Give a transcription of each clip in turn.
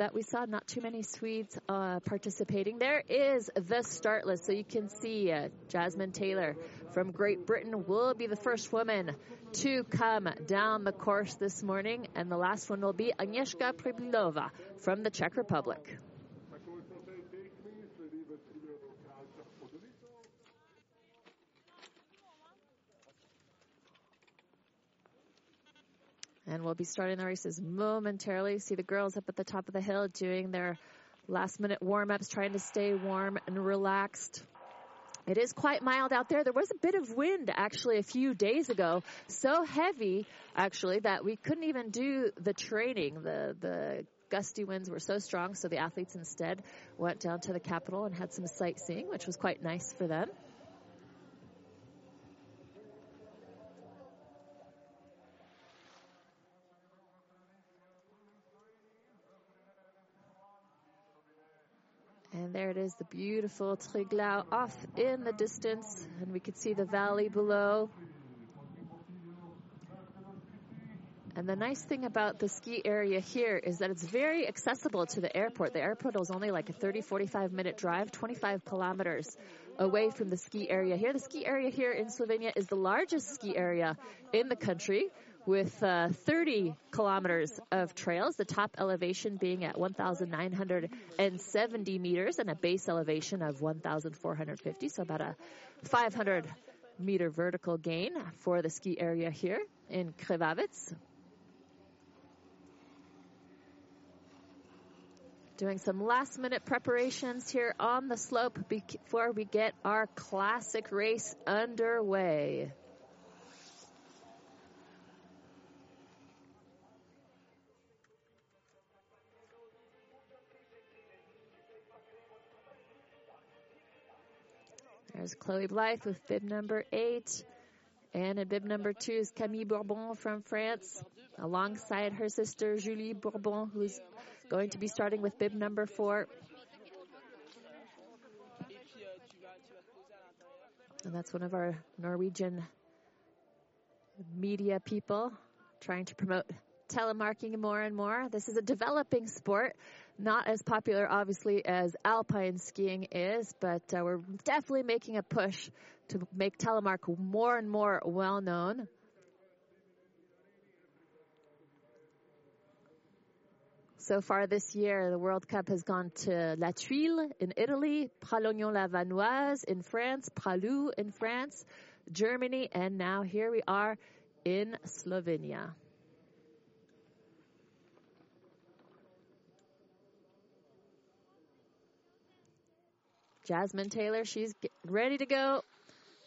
that we saw not too many Swedes uh, participating. There is the start list, so you can see uh, Jasmine Taylor from Great Britain will be the first woman to come down the course this morning, and the last one will be Agnieszka Pribilova from the Czech Republic. And we'll be starting the races momentarily. See the girls up at the top of the hill doing their last minute warm ups, trying to stay warm and relaxed. It is quite mild out there. There was a bit of wind actually a few days ago, so heavy actually that we couldn't even do the training. The the gusty winds were so strong, so the athletes instead went down to the capital and had some sightseeing, which was quite nice for them. There it is, the beautiful Triglav off in the distance, and we could see the valley below. And the nice thing about the ski area here is that it's very accessible to the airport. The airport is only like a 30, 45 minute drive, 25 kilometers away from the ski area here. The ski area here in Slovenia is the largest ski area in the country with uh, 30 kilometers of trails, the top elevation being at 1,970 meters and a base elevation of 1,450, so about a 500 meter vertical gain for the ski area here in Krvavec. Doing some last minute preparations here on the slope before we get our classic race underway. There's Chloe Blythe with bib number eight. And in bib number two is Camille Bourbon from France, alongside her sister Julie Bourbon, who's going to be starting with bib number four. And that's one of our Norwegian media people trying to promote telemarking more and more. This is a developing sport, not as popular, obviously, as alpine skiing is, but uh, we're definitely making a push to make telemark more and more well known. So far this year, the World Cup has gone to La Thuile in Italy, Pralognan-la-Vanoise in France, Pra Loup in France, Germany, and now here we are in Slovenia. Jasmine Taylor, she's ready to go.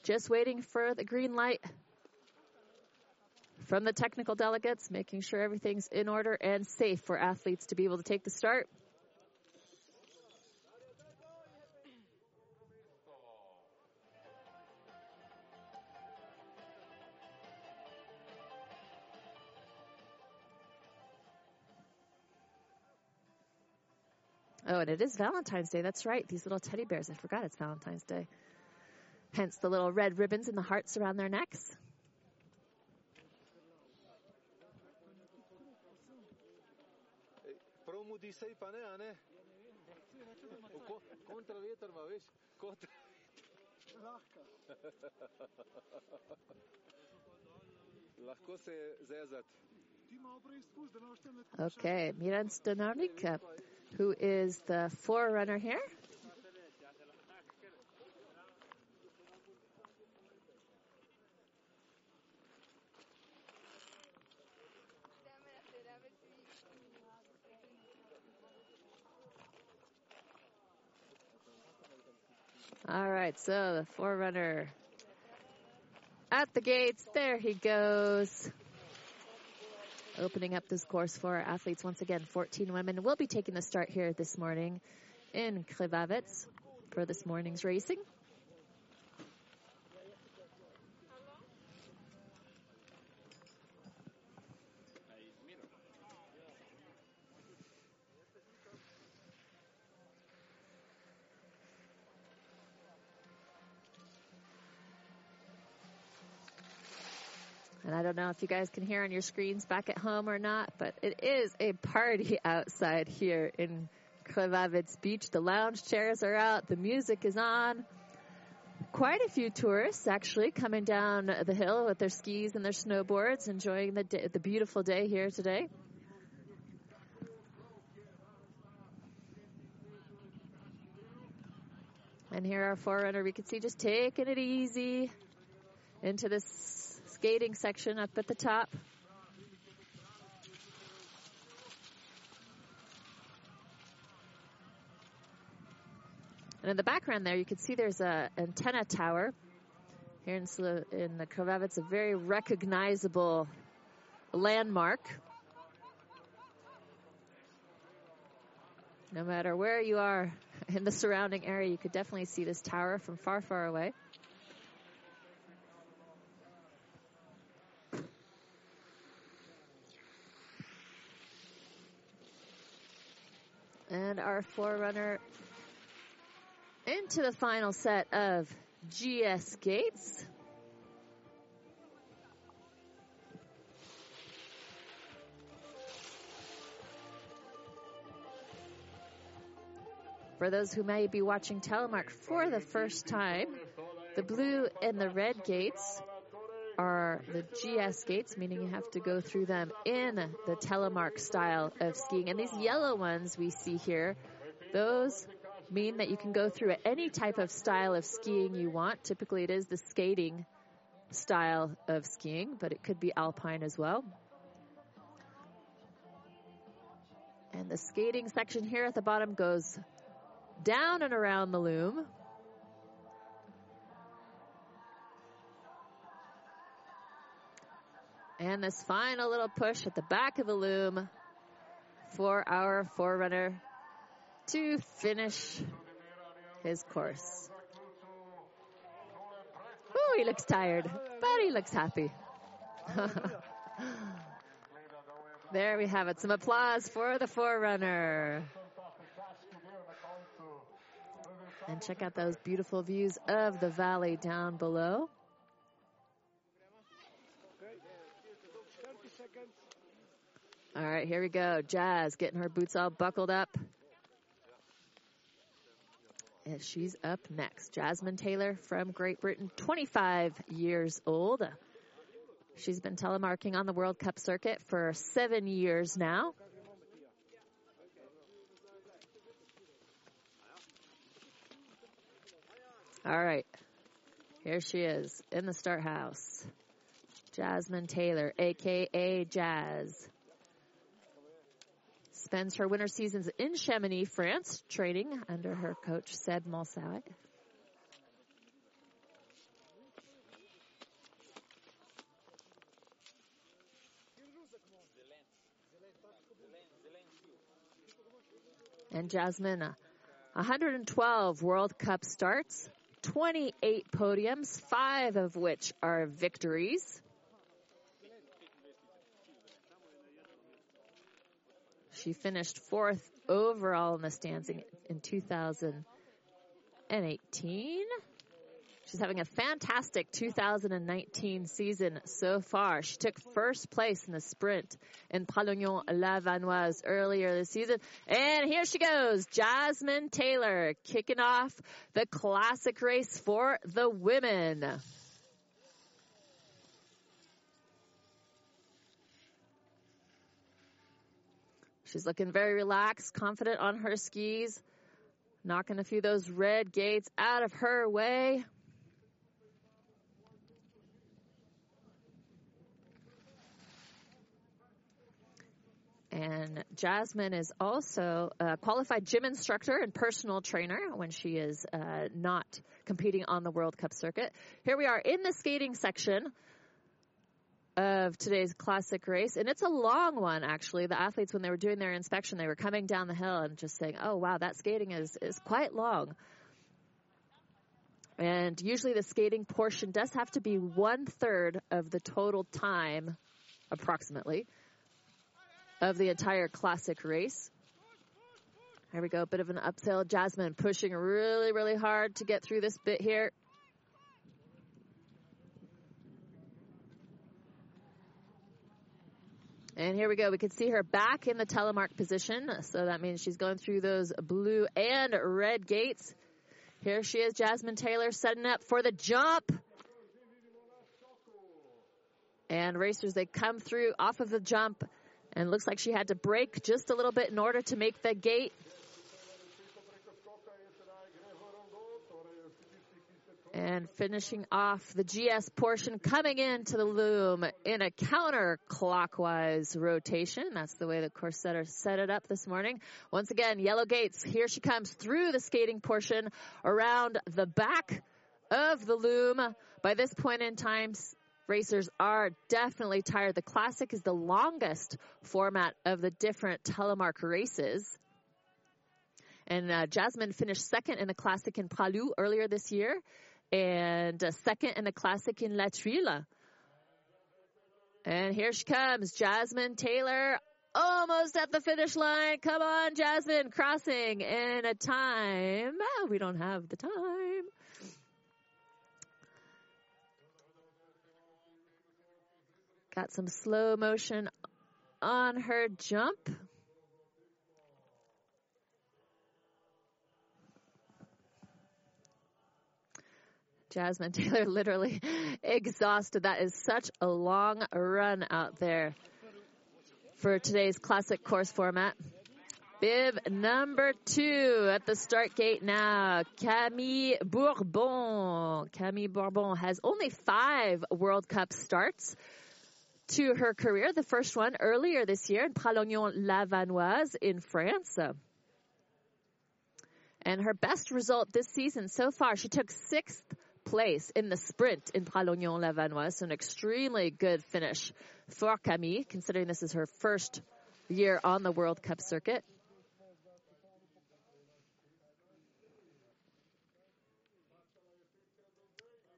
Just waiting for the green light from the technical delegates, making sure everything's in order and safe for athletes to be able to take the start. Oh, and it is Valentine's Day. That's right. These little teddy bears. I forgot it's Valentine's Day. Hence the little red ribbons and the hearts around their necks. Okay, Miran Stonarik who is the forerunner here. All right, so the forerunner at the gates. There he goes opening up this course for our athletes. Once again, 14 women will be taking the start here this morning in Krvavec for this morning's racing. If you guys can hear on your screens back at home or not, but it is a party outside here in Krvavec Beach. The lounge chairs are out, the music is on. Quite a few tourists actually coming down the hill with their skis and their snowboards, enjoying the day, the beautiful day here today. And here our forerunner, we can see just taking it easy into this skating section up at the top. And in the background there, you can see there's a antenna tower. Here in, in the Krvavec, it's a very recognizable landmark. No matter where you are in the surrounding area, you could definitely see this tower from far, far away. And our forerunner into the final set of GS Gates. For those who may be watching Telemark for the first time, the blue and the red gates are the GS gates, meaning you have to go through them in the telemark style of skiing. And these yellow ones we see here, those mean that you can go through any type of style of skiing you want. Typically, it is the skating style of skiing, but it could be alpine as well. And the skating section here at the bottom goes down and around the loom. And this final little push at the back of the loom for our forerunner to finish his course. Oh, he looks tired, but he looks happy. there we have it. Some applause for the forerunner. And check out those beautiful views of the valley down below. All right, here we go. Jazz getting her boots all buckled up. And she's up next. Jasmine Taylor from Great Britain, 25 years old. She's been telemarking on the World Cup circuit for seven years now. All right. Here she is in the start house. Jasmine Taylor, aka Jazz. Spends her winter seasons in Chamonix, France, training under her coach Seb Malsawek. And Jasmine, uh, 112 World Cup starts, 28 podiums, five of which are victories. She finished fourth overall in the standing in 2018. She's having a fantastic 2019 season so far. She took first place in the sprint in Pralognan-la-Vanoise earlier this season. And here she goes, Jasmine Taylor kicking off the classic race for the women. She's looking very relaxed, confident on her skis, knocking a few of those red gates out of her way. And Jasmine is also a qualified gym instructor and personal trainer when she is uh, not competing on the World Cup circuit. Here we are in the skating section of today's classic race. And it's a long one, actually. The athletes, when they were doing their inspection, they were coming down the hill and just saying, oh, wow, that skating is, is quite long. And usually the skating portion does have to be one third of the total time, approximately of the entire classic race. Here we go, a bit of an upsail. Jasmine pushing really, really hard to get through this bit here. And here we go. We can see her back in the telemark position. So that means she's going through those blue and red gates. Here she is, Jasmine Taylor, setting up for the jump. And racers, they come through off of the jump. And looks like she had to brake just a little bit in order to make the gate. And finishing off the GS portion, coming into the loom in a counterclockwise rotation. That's the way the course setter set it up this morning. Once again, yellow gates. Here she comes through the skating portion around the back of the loom. By this point in time, racers are definitely tired. The classic is the longest format of the different telemark races. And uh, Jasmine finished second in the classic in Pra Loup earlier this year and second in the classic in La Thuile. And here she comes, Jasmine Taylor, almost at the finish line. Come on, Jasmine, crossing in a time. Oh, we don't have the time. Got some slow motion on her jump. Jasmine Taylor literally exhausted. That is such a long run out there for today's classic course format. Bib number two at the start gate now. Camille Bourbon. Camille Bourbon has only five World Cup starts to her career. The first one earlier this year in Pralognan-la-Vanoise in France. And her best result this season so far, she took sixth place in the sprint in Pralognan-la-Vanoise. So an extremely good finish for Camille, considering this is her first year on the World Cup circuit.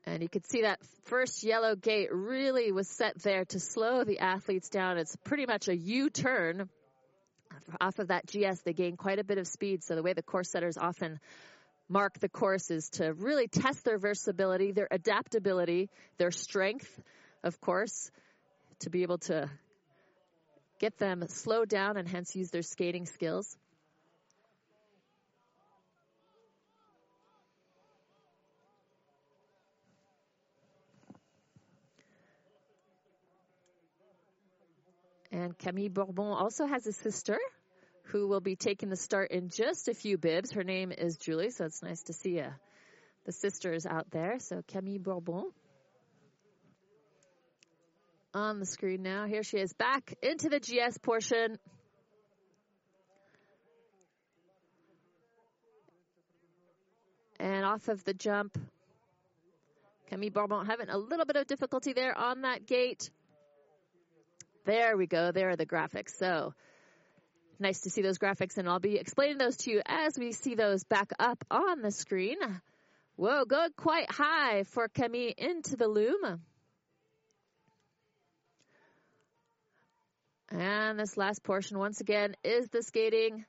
And you could see that first yellow gate really was set there to slow the athletes down. It's pretty much a U-turn. Off of that GS, they gain quite a bit of speed. So the way the course setters often mark the courses to really test their versatility, their adaptability, their strength, of course, to be able to get them slowed down and hence use their skating skills. And Camille Bourbon also has a sister who will be taking the start in just a few bibs. Her name is Julie, so it's nice to see uh, the sisters out there. So Camille Bourbon on the screen now. Here she is back into the GS portion. And off of the jump, Camille Bourbon having a little bit of difficulty there on that gate. There we go. There are the graphics. So nice to see those graphics and I'll be explaining those to you as we see those back up on the screen. Whoa, go quite high for Camille into the loom. And this last portion, once again, is the skating.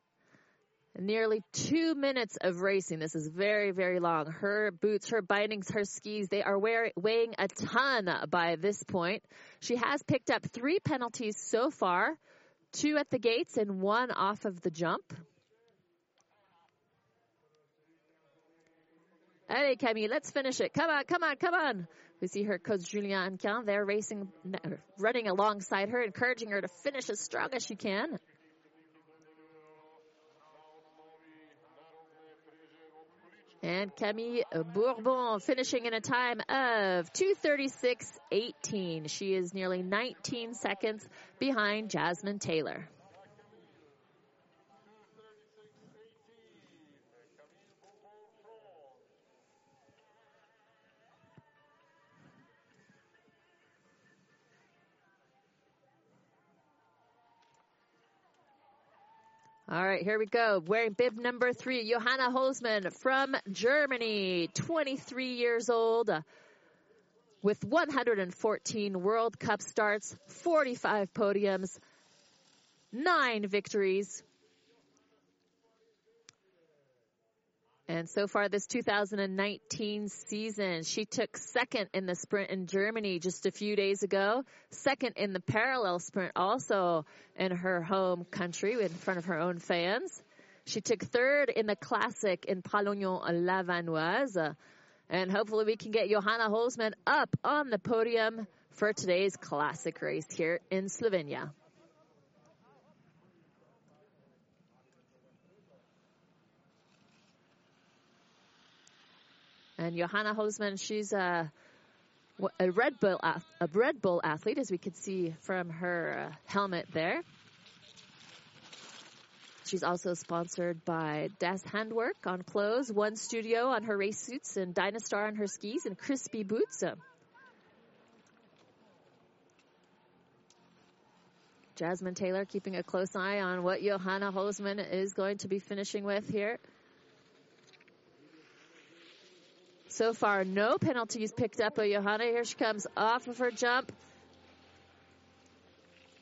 Nearly two minutes of racing. This is very, very long. Her boots, her bindings, her skis, they are wear, weighing a ton by this point. She has picked up three penalties so far two at the gates and one off of the jump. Allez, Camille, let's finish it. Come on, come on, come on. We see her coach Julien Ancan there racing, running alongside her, encouraging her to finish as strong as she can. And Camille Bourbon finishing in a time of 236.18. She is nearly 19 seconds behind Jasmine Taylor. All right, here we go. Wearing bib number three, Johanna Holzmann from Germany, 23 years old, with 114 World Cup starts, 45 podiums, nine victories. And so far this 2019 season, she took second in the sprint in Germany just a few days ago, second in the parallel sprint also in her home country in front of her own fans. She took third in the classic in Pralognan-la-Vanoise. And hopefully we can get Johanna Holzmann up on the podium for today's classic race here in Slovenia. And Johanna Holzmann, she's a, a Red Bull a Red Bull athlete, as we could see from her uh, helmet there. She's also sponsored by Das Handwerk on clothes, One Studio on her race suits, and Dynastar on her skis, and Crispi boots. Jasmine Taylor keeping a close eye on what Johanna Holzmann is going to be finishing with here. So far, no penalties picked up by Johanna. Here she comes off of her jump.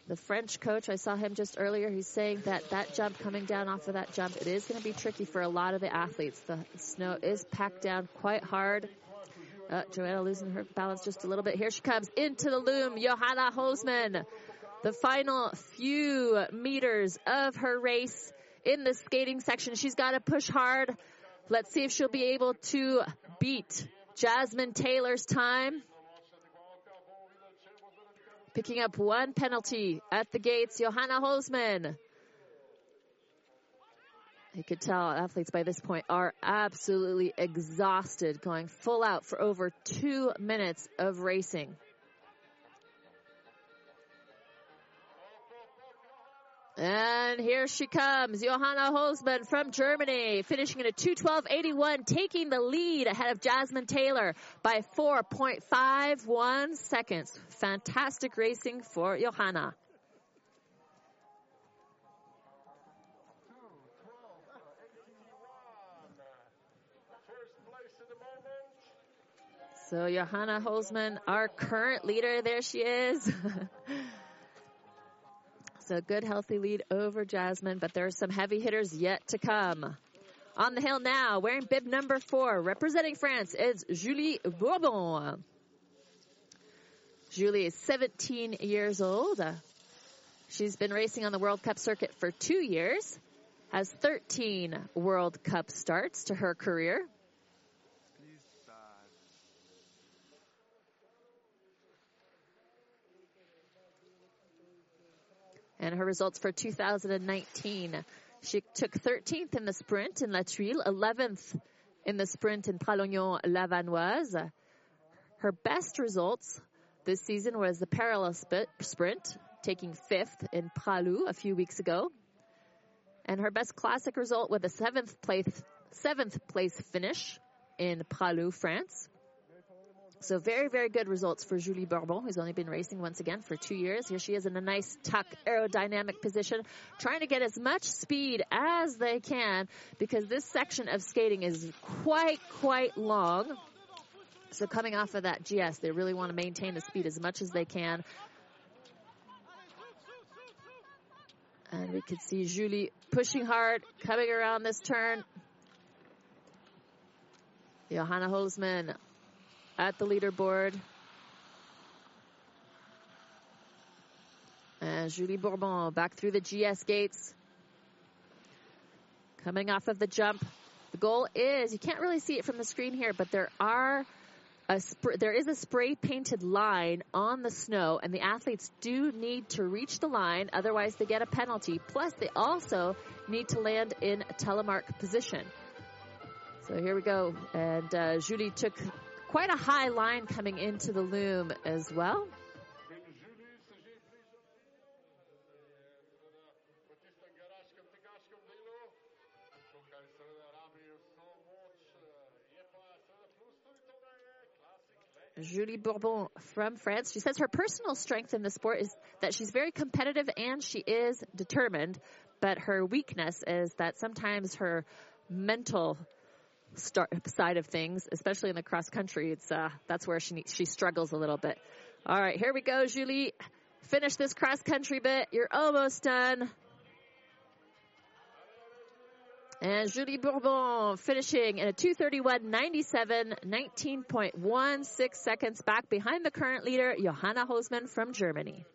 The French coach, I saw him just earlier, he's saying that that jump coming down off of that jump, it is going to be tricky for a lot of the athletes. The snow is packed down quite hard. Uh, Joanna losing her balance just a little bit. Here she comes into the loom. Johanna Holzmann. The final few meters of her race in the skating section. She's got to push hard. Let's see if she'll be able to beat Jasmine Taylor's time. Picking up one penalty at the gates, Johanna Holzmann. You could tell athletes by this point are absolutely exhausted, going full out for over two minutes of racing. And here she comes, Johanna Holzmann from Germany, finishing in a 212.81, taking the lead ahead of Jasmine Taylor by 4.51 seconds. Fantastic racing for Johanna. So Johanna Holzmann, our current leader, there she is. So good healthy lead over Jasmine, but there are some heavy hitters yet to come. On the hill now, wearing bib number four, representing France, is Julie Bourbon. Julie is 17 years old. She's been racing on the World Cup circuit for two years, has 13 World Cup starts to her career. And her results for 2019. She took 13th in the sprint in La Thuile, 11th in the sprint in Pralognan-la-Vanoise. Her best results this season was the parallel sprint, taking fifth in Pra Loup a few weeks ago. And her best classic result with a seventh place, seventh place finish in Pra Loup, France. So very, very good results for Julie Bourbon, who's only been racing once again for two years. Here she is in a nice tuck aerodynamic position, trying to get as much speed as they can because this section of skating is quite, quite long. So coming off of that GS, they really want to maintain the speed as much as they can. And we can see Julie pushing hard, coming around this turn. Johanna Holzmann at the leaderboard. And Julie Bourbon back through the GS gates. Coming off of the jump. The goal is, you can't really see it from the screen here, but there are a there is a spray painted line on the snow and the athletes do need to reach the line otherwise they get a penalty plus they also need to land in a telemark position so here we go and uh, julie took quite a high line coming into the loom as well. Julie Bourbon from France. She says her personal strength in the sport is that she's very competitive and she is determined, but her weakness is that sometimes her mental start, side of things, especially in the cross country, it's uh, that's where she she struggles a little bit. All right, here we go, Julie. Finish this cross country bit. You're almost done. And Julie Bourbon finishing in a 231.97, 19.16 seconds back behind the current leader, Johanna Holzmann from Germany.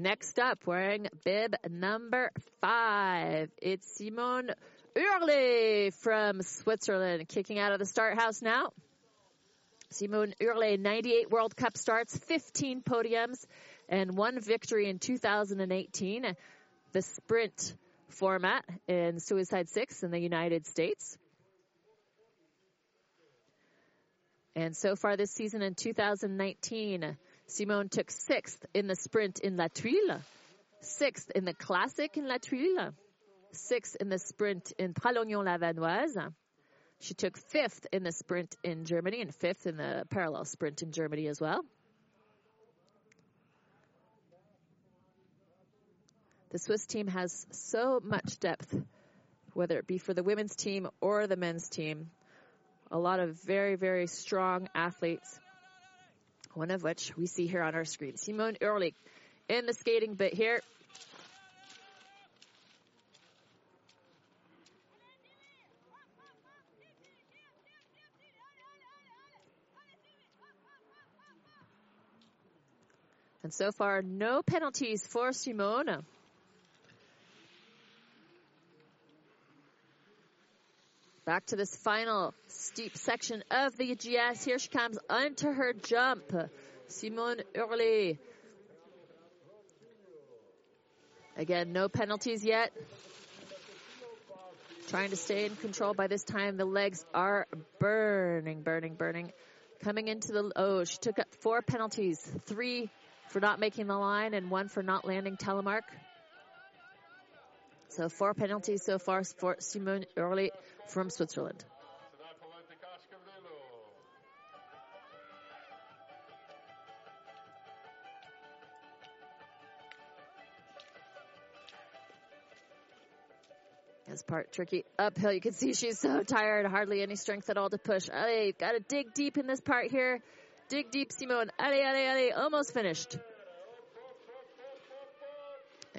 Next up, wearing bib number five, it's Simone Oehrli from Switzerland, kicking out of the start house now. Simone Oehrli, 98 World Cup starts, 15 podiums, and one victory in 2018. The sprint format in Suicide Six in the United States. And so far this season in 2019, Simone took sixth in the sprint in La Thuile, sixth in the classic in La Thuile, sixth in the sprint in Pralognan-la-Vanoise. She took fifth in the sprint in Germany and fifth in the parallel sprint in Germany as well. The Swiss team has so much depth, whether it be for the women's team or the men's team. A lot of very, very strong athletes one of which we see here on our screen. Simone Oehrli in the skating bit here. And so far, no penalties for Simone. Back to this final steep section of the GS. Here she comes onto her jump. Simone Oehrli. Again, no penalties yet. Trying to stay in control by this time. The legs are burning, burning, burning. Coming into the, oh, she took up four penalties. Three for not making the line and one for not landing telemark. So four penalties so far for Simone Oehrli from Switzerland. This part tricky uphill. You can see she's so tired, hardly any strength at all to push. Allez, got to dig deep in this part here. Dig deep, Simone. Allez, allez, allez. Almost finished.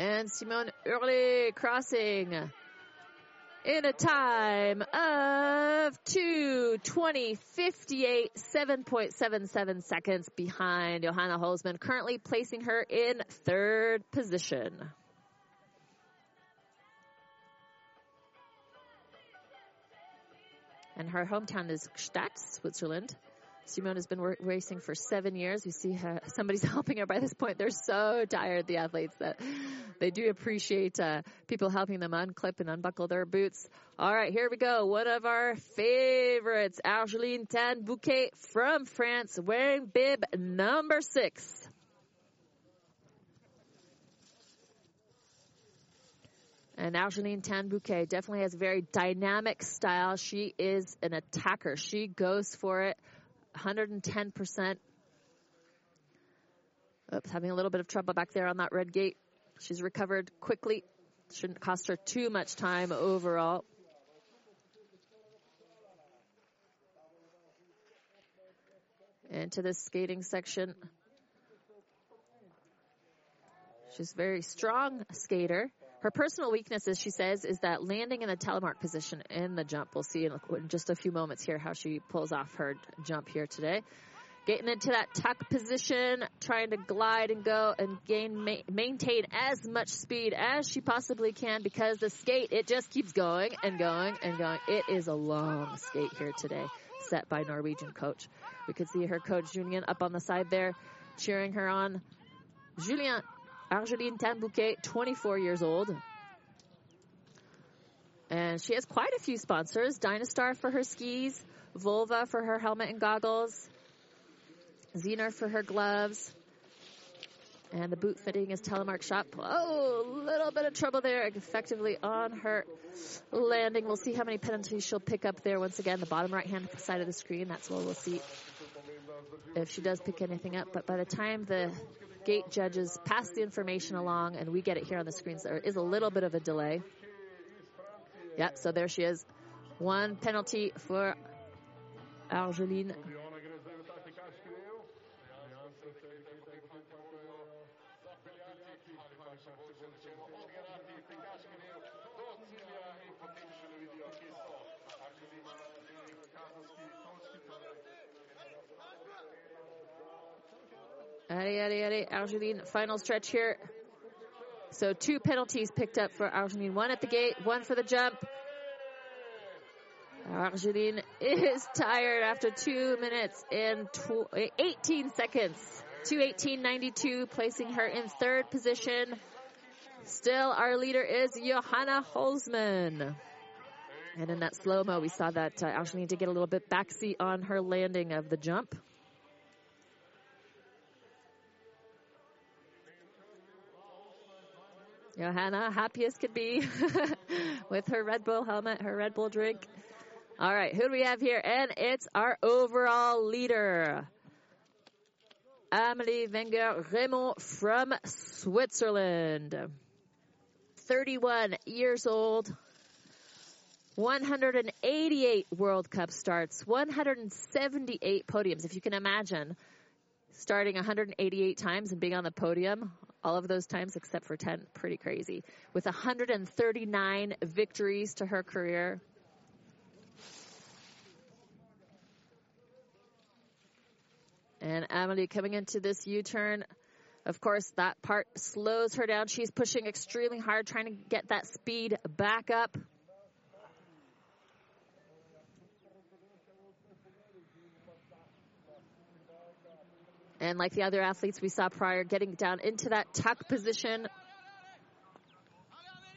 And Simone Oehrli crossing in a time of 2:20:58, 7.77 seconds behind Johanna Holzmann, currently placing her in third position. And her hometown is Gstaad, Switzerland. Simone has been racing for seven years. We see her, somebody's helping her by this point. They're so tired, the athletes, that they do appreciate uh, people helping them unclip and unbuckle their boots. All right, here we go. One of our favorites, Argeline Tan-Bouquet from France, wearing bib number six. And Argeline Tan-Bouquet definitely has a very dynamic style. She is an attacker. She goes for it 110%. Oops, having a little bit of trouble back there on that red gate. She's recovered quickly. Shouldn't cost her too much time overall. Into this skating section. She's a very strong skater. Her personal weakness, as she says, is that landing in the telemark position in the jump. We'll see in, just a few moments here how she pulls off her jump here today. Getting into that tuck position, trying to glide and go and gain, ma- maintain as much speed as she possibly can because the skate, it just keeps going and going and going. It is a long skate here today, set by Norwegian coach. We could see her coach Julien up on the side there, cheering her on. Julien Argeline Tan-Bouquet, 24 years old. And she has quite a few sponsors. Dynastar for her skis, Volva for her helmet and goggles, Zener for her gloves, and the boot fitting is Telemark Shop. Oh, a little bit of trouble there, effectively on her landing. We'll see how many penalties she'll pick up there. Once again, the bottom right hand side of the screen. That's where we'll see if she does pick anything up. But by the time the gate judges pass the information along, and we get it here on the screens. There is a little bit of a delay. Yep, so there she is. One penalty for Argeline. Allez, final stretch here. So two penalties picked up for Argeline. One at the gate, one for the jump. Argeline is tired after two minutes and 18 seconds. 218.92, placing her in third position. Still, our leader is Johanna Holzmann. And in that slow-mo, we saw that uh, did get a little bit backseat on her landing of the jump. Johanna, happy as could be with her Red Bull helmet, her Red Bull drink. All right, who do we have here? And it's our overall leader, Amelie Wenger Reymond from Switzerland. 31 years old, 188 World Cup starts, 178 podiums. If you can imagine starting 188 times and being on the podium all of those times except for 10. Pretty crazy. With 139 victories to her career. And Amelie coming into this U-turn. Of course, that part slows her down. She's pushing extremely hard, trying to get that speed back up. And like the other athletes we saw prior, getting down into that tuck position,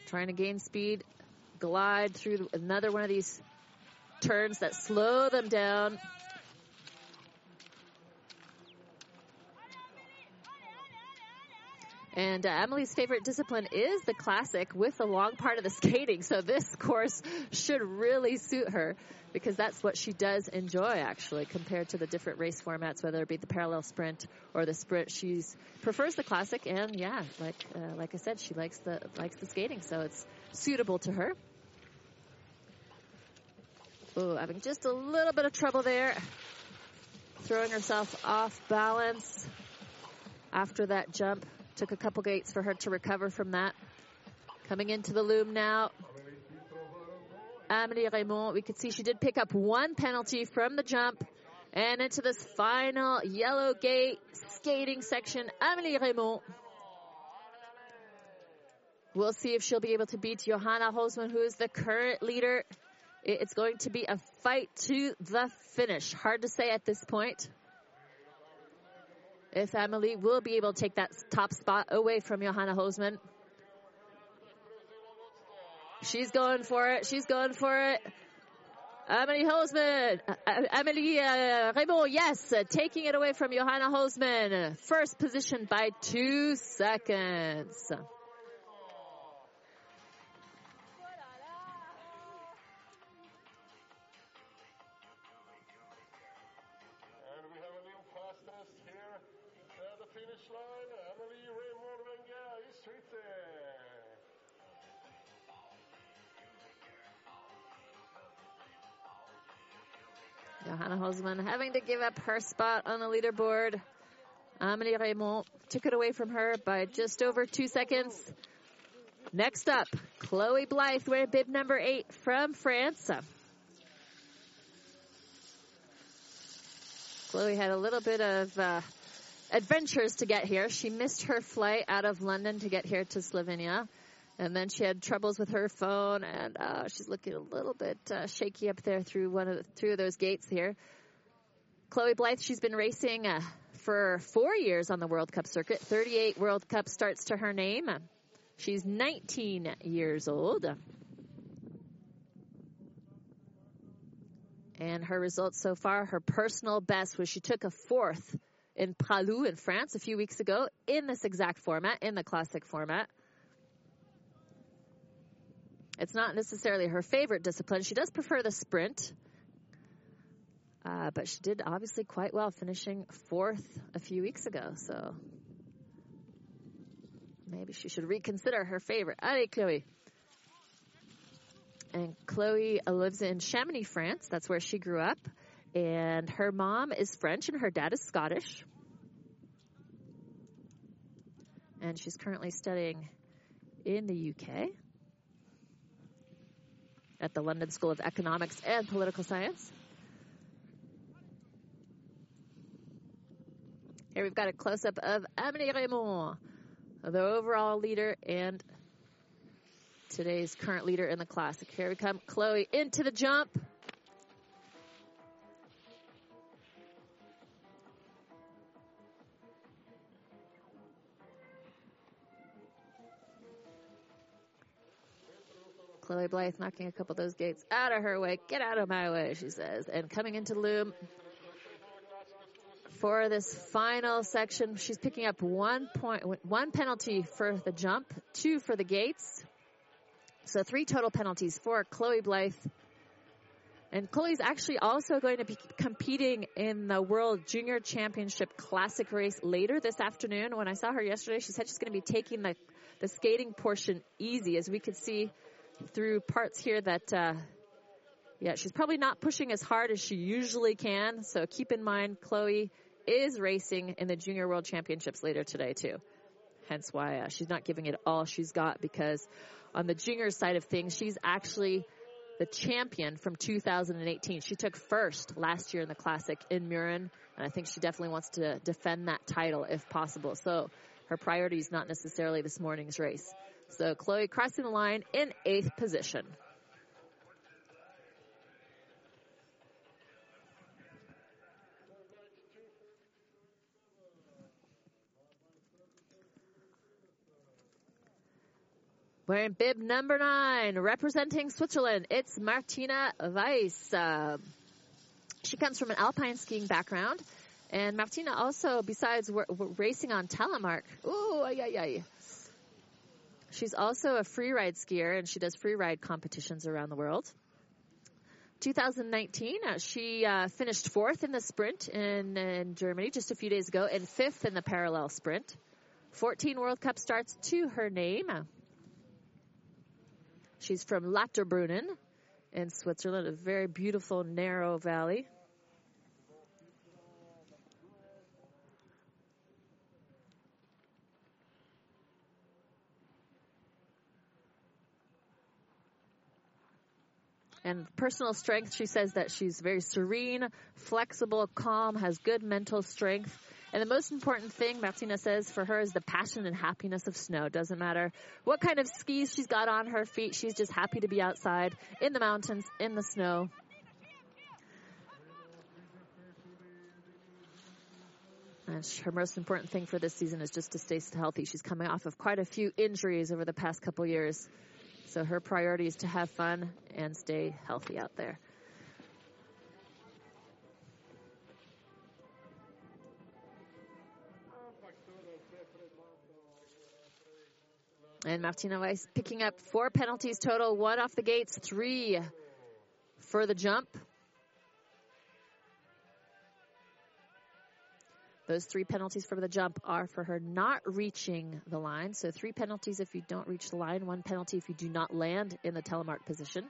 trying to gain speed, glide through another one of these turns that slow them down. And uh, Emily's favorite discipline is the classic with the long part of the skating. So this course should really suit her because that's what she does enjoy actually compared to the different race formats, whether it be the parallel sprint or the sprint. She prefers the classic and yeah, like, uh, like I said, she likes the, likes the skating. So it's suitable to her. Oh, having just a little bit of trouble there. Throwing herself off balance after that jump. Took a couple gates for her to recover from that. Coming into the loom now. Amelie Reymond, we could see she did pick up one penalty from the jump. And into this final yellow gate skating section, Amelie Reymond. We'll see if she'll be able to beat Johanna Holzmann, who is the current leader. It's going to be a fight to the finish. Hard to say at this point if Amelie will be able to take that top spot away from Johanna Holzmann. She's going for it. She's going for it. Emily Holzmann, uh, Amelie uh, Reymond, yes, uh, taking it away from Johanna Holzmann. First position by two seconds. Johanna having to give up her spot on the leaderboard. Amelie Reymond took it away from her by just over two seconds. Next up, Chloe Blythe wearing bib number eight from France. Chloe had a little bit of uh, adventures to get here. She missed her flight out of London to get here to Slovenia. And then she had troubles with her phone, and uh, she's looking a little bit uh, shaky up there through one of the, through those gates here. Chloe Blythe, she's been racing uh, for four years on the World Cup circuit. 38 World Cup starts to her name. She's 19 years old. And her results so far, her personal best was she took a fourth in Pra Loup in France a few weeks ago in this exact format, in the classic format. It's not necessarily her favorite discipline. She does prefer the sprint. Uh, but she did obviously quite well, finishing fourth a few weeks ago. So maybe she should reconsider her favorite. Allez, Chloe. And Chloe lives in Chamonix, France. That's where she grew up. And her mom is French and her dad is Scottish. And she's currently studying in the UK at the London School of Economics and Political Science. Here we've got a close up of Amélie Reymond, the overall leader and today's current leader in the classic. Here we come, Chloe into the jump. Chloe Blythe knocking a couple of those gates out of her way. Get out of my way, she says. And coming into loom for this final section, she's picking up one point, one penalty for the jump, two for the gates. So three total penalties for Chloe Blythe. And Chloe's actually also going to be competing in the World Junior Championship Classic race later this afternoon. When I saw her yesterday, she said she's going to be taking the, the skating portion easy. As we could see, through parts here that, uh, yeah, she's probably not pushing as hard as she usually can. So keep in mind, Chloe is racing in the Junior World Championships later today too. Hence why uh, she's not giving it all she's got because on the junior side of things, she's actually the champion from 2018. She took first last year in the classic in Mürren, and I think she definitely wants to defend that title if possible. So her priority is not necessarily this morning's race. So Chloe crossing the line in eighth position. Wearing bib number nine, representing Switzerland, it's Martina Weiss. Uh, she comes from an alpine skiing background. And Martina also, besides racing on telemark, ooh, ay, ay, ay, She's also a free ride skier and she does free ride competitions around the world. 2019, uh, she uh, finished fourth in the sprint in, in Germany just a few days ago and fifth in the parallel sprint. 14 World Cup starts to her name. She's from Lauterbrunnen in Switzerland, a very beautiful narrow valley. And personal strength, she says that she's very serene, flexible, calm, has good mental strength. And the most important thing, Martina says, for her is the passion and happiness of snow. Doesn't matter what kind of skis she's got on her feet, she's just happy to be outside in the mountains, in the snow. And her most important thing for this season is just to stay healthy. She's coming off of quite a few injuries over the past couple years. So her priority is to have fun and stay healthy out there. And Martina Weiss picking up four penalties total, one off the gates, three for the jump. Those three penalties for the jump are for her not reaching the line. So three penalties if you don't reach the line, one penalty if you do not land in the telemark position.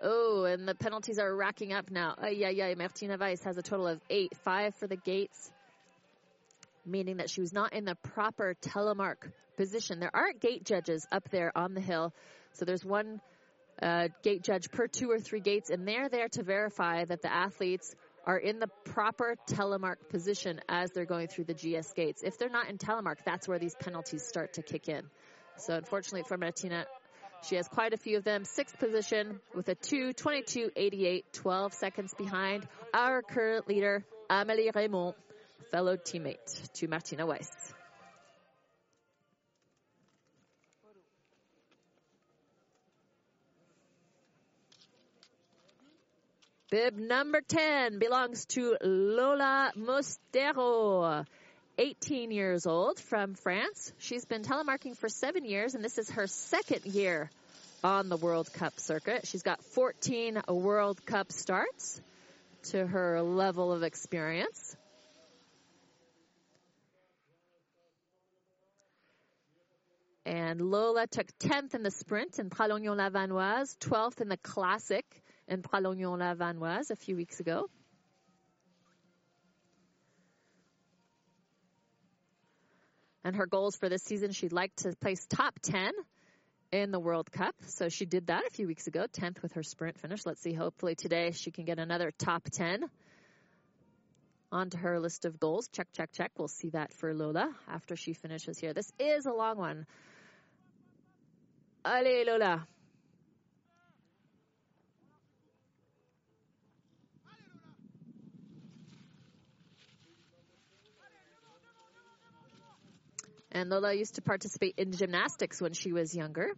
Oh, and the penalties are racking up now. Yeah, yeah. Martina Weiss has a total of eight, five for the gates, meaning that she was not in the proper telemark position. There aren't gate judges up there on the hill. So there's one uh, gate judge per two or three gates, and they're there to verify that the athletes are in the proper telemark position as they're going through the GS gates. If they're not in telemark, that's where these penalties start to kick in. So unfortunately for Martina, she has quite a few of them. Sixth position with a 2, 22, 88, 12 seconds behind our current leader, Amélie Reymond, fellow teammate to Martina Weiss. Bib number 10 belongs to Lola Mostero. 18 years old from France. She's been telemarking for seven years, and this is her second year on the World Cup circuit. She's got 14 World Cup starts to her level of experience. And Lola took 10th in the sprint in Pralognan-la-Vanoise, 12th in the classic in Pralognan-la-Vanoise a few weeks ago. And her goals for this season, she'd like to place top 10 in the World Cup. So she did that a few weeks ago, 10th with her sprint finish. Let's see, hopefully today she can get another top 10 onto her list of goals. Check, check, check. We'll see that for Lola after she finishes here. This is a long one. Allez, Lola. And Lola used to participate in gymnastics when she was younger.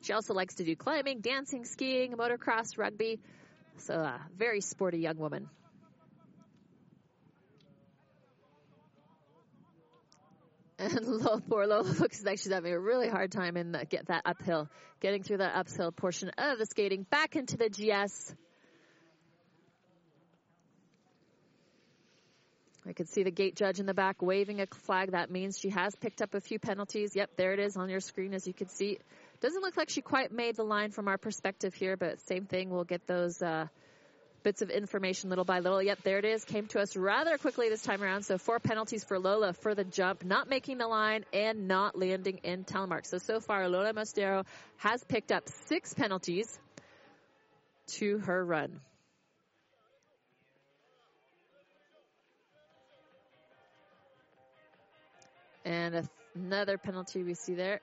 She also likes to do climbing, dancing, skiing, motocross, rugby. So, a uh, very sporty young woman. And Lola, poor Lola looks like she's having a really hard time in the, get that uphill, getting through that uphill portion of the skating back into the GS. I could see the gate judge in the back waving a flag. That means she has picked up a few penalties. Yep, there it is on your screen as you can see. Doesn't look like she quite made the line from our perspective here, but same thing. We'll get those uh, bits of information little by little. Yep, there it is. Came to us rather quickly this time around. So four penalties for Lola for the jump, not making the line and not landing in telemark. So, so far, Lola Mostero has picked up six penalties to her run. And another penalty we see there.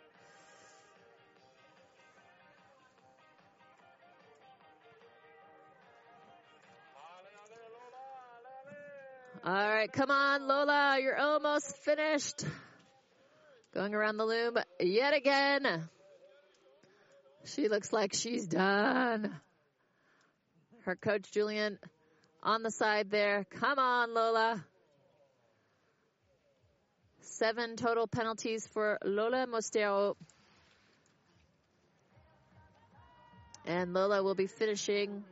All right, come on, Lola, you're almost finished. Going around the loom yet again. She looks like she's done. Her coach, Julien, on the side there. Come on, Lola. Seven total penalties for Lola Mosteiro. And Lola will be finishing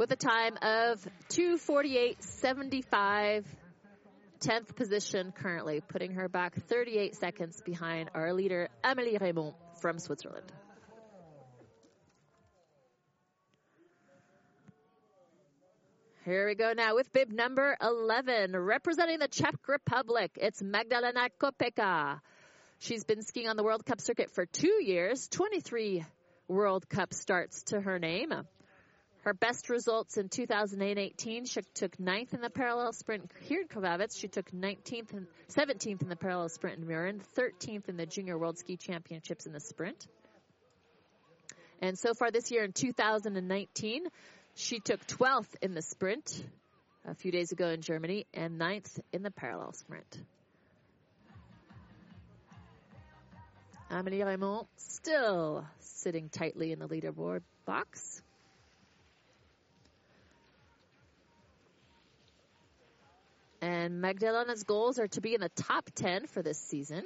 with a time of 248.75. 10th position currently, putting her back 38 seconds behind our leader, Amélie Reymond from Switzerland. Here we go now with bib number 11, representing the Czech Republic. It's Magdalena Kopeka. She's been skiing on the World Cup circuit for two years, 23 World Cup starts to her name. Her best results in 2018, she took ninth in the parallel sprint here in Krvavec. She took 19th and 17th in the parallel sprint in Mürren, 13th in the Junior World Ski Championships in the sprint. And so far this year in 2019, she took 12th in the sprint a few days ago in Germany and 9th in the parallel sprint. Amélie Reymond still sitting tightly in the leaderboard box. And Magdalena's goals are to be in the top 10 for this season.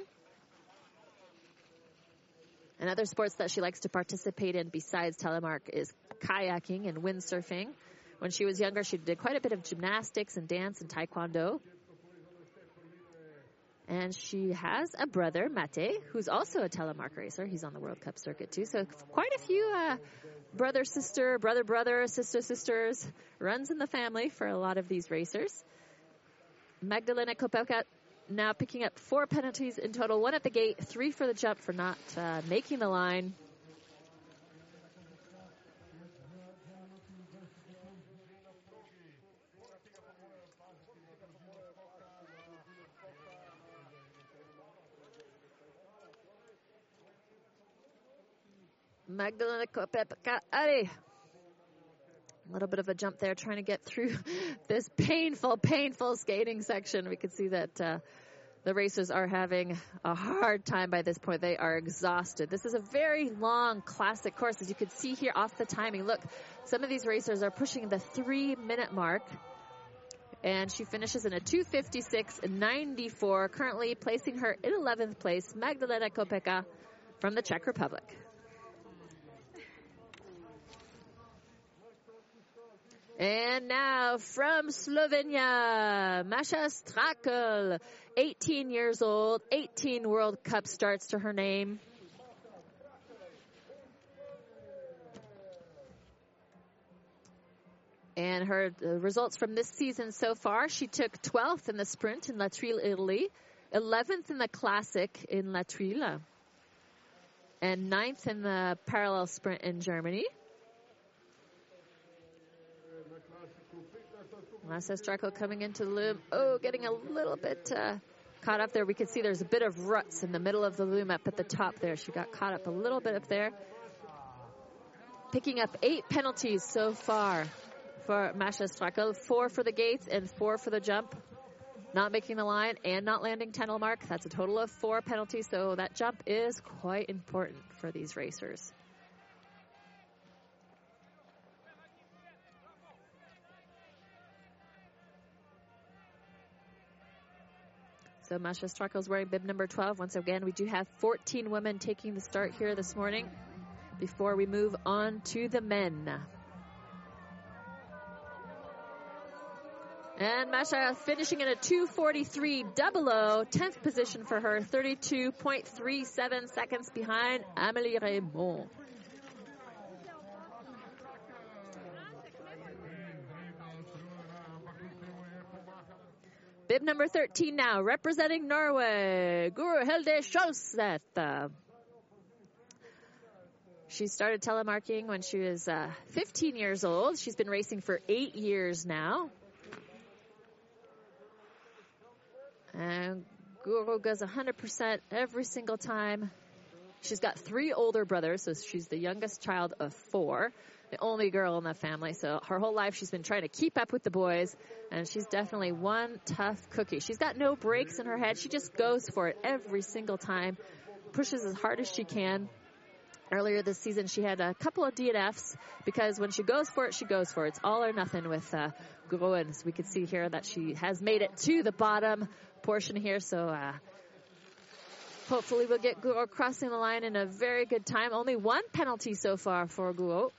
And other sports that she likes to participate in besides telemark is kayaking and windsurfing. When she was younger, she did quite a bit of gymnastics and dance and taekwondo. And she has a brother, Mate, who's also a telemark racer. He's on the World Cup circuit too. So quite a few uh, brother, sister, brother, brother, sister, sisters runs in the family for a lot of these racers. Magdalena Kopelka now picking up four penalties in total, one at the gate, three for the jump for not uh, making the line. Magdalena Kopepka. Allez. A little bit of a jump there trying to get through this painful, painful skating section. We can see that uh, the racers are having a hard time by this point. They are exhausted. This is a very long classic course. As you can see here off the timing, look, some of these racers are pushing the three minute mark. And she finishes in a 256.94, currently placing her in 11th place, Magdalena Kopeka from the Czech Republic. And now from Slovenia, Masha Strakel, 18 years old, 18 World Cup starts to her name. And her results from this season so far, she took 12th in the sprint in La Thuile, Italy, 11th in the classic in La Thuile, and 9th in the parallel sprint in Germany. Masha Strackel coming into the loom. Oh, getting a little bit uh, caught up there. We can see there's a bit of ruts in the middle of the loom up at the top there. She got caught up a little bit up there. Picking up eight penalties so far for Masha Strackel. Four for the gates and four for the jump. Not making the line and not landing telemark. That's a total of four penalties. So that jump is quite important for these racers. So Masha Strackel is wearing bib number 12. Once again, we do have 14 women taking the start here this morning before we move on to the men. And Masha finishing in a 243 double O, 10th position for her, 32.37 seconds behind Amélie Reymond. Bib number 13 now, representing Norway, Guro Hilde Skjoldseth. She started telemarking when she was uh, 15 years old. She's been racing for eight years now. And Guro goes 100% every single time. She's got three older brothers, so she's the youngest child of four the only girl in the family. So her whole life she's been trying to keep up with the boys, and she's definitely one tough cookie. She's got no brakes in her head. She just goes for it every single time, pushes as hard as she can. Earlier this season, she had a couple of DNFs because when she goes for it, she goes for it. It's all or nothing with uh, Groen. We can see here that she has made it to the bottom portion here. So uh, hopefully we'll get Guro crossing the line in a very good time. Only one penalty so far for Guro.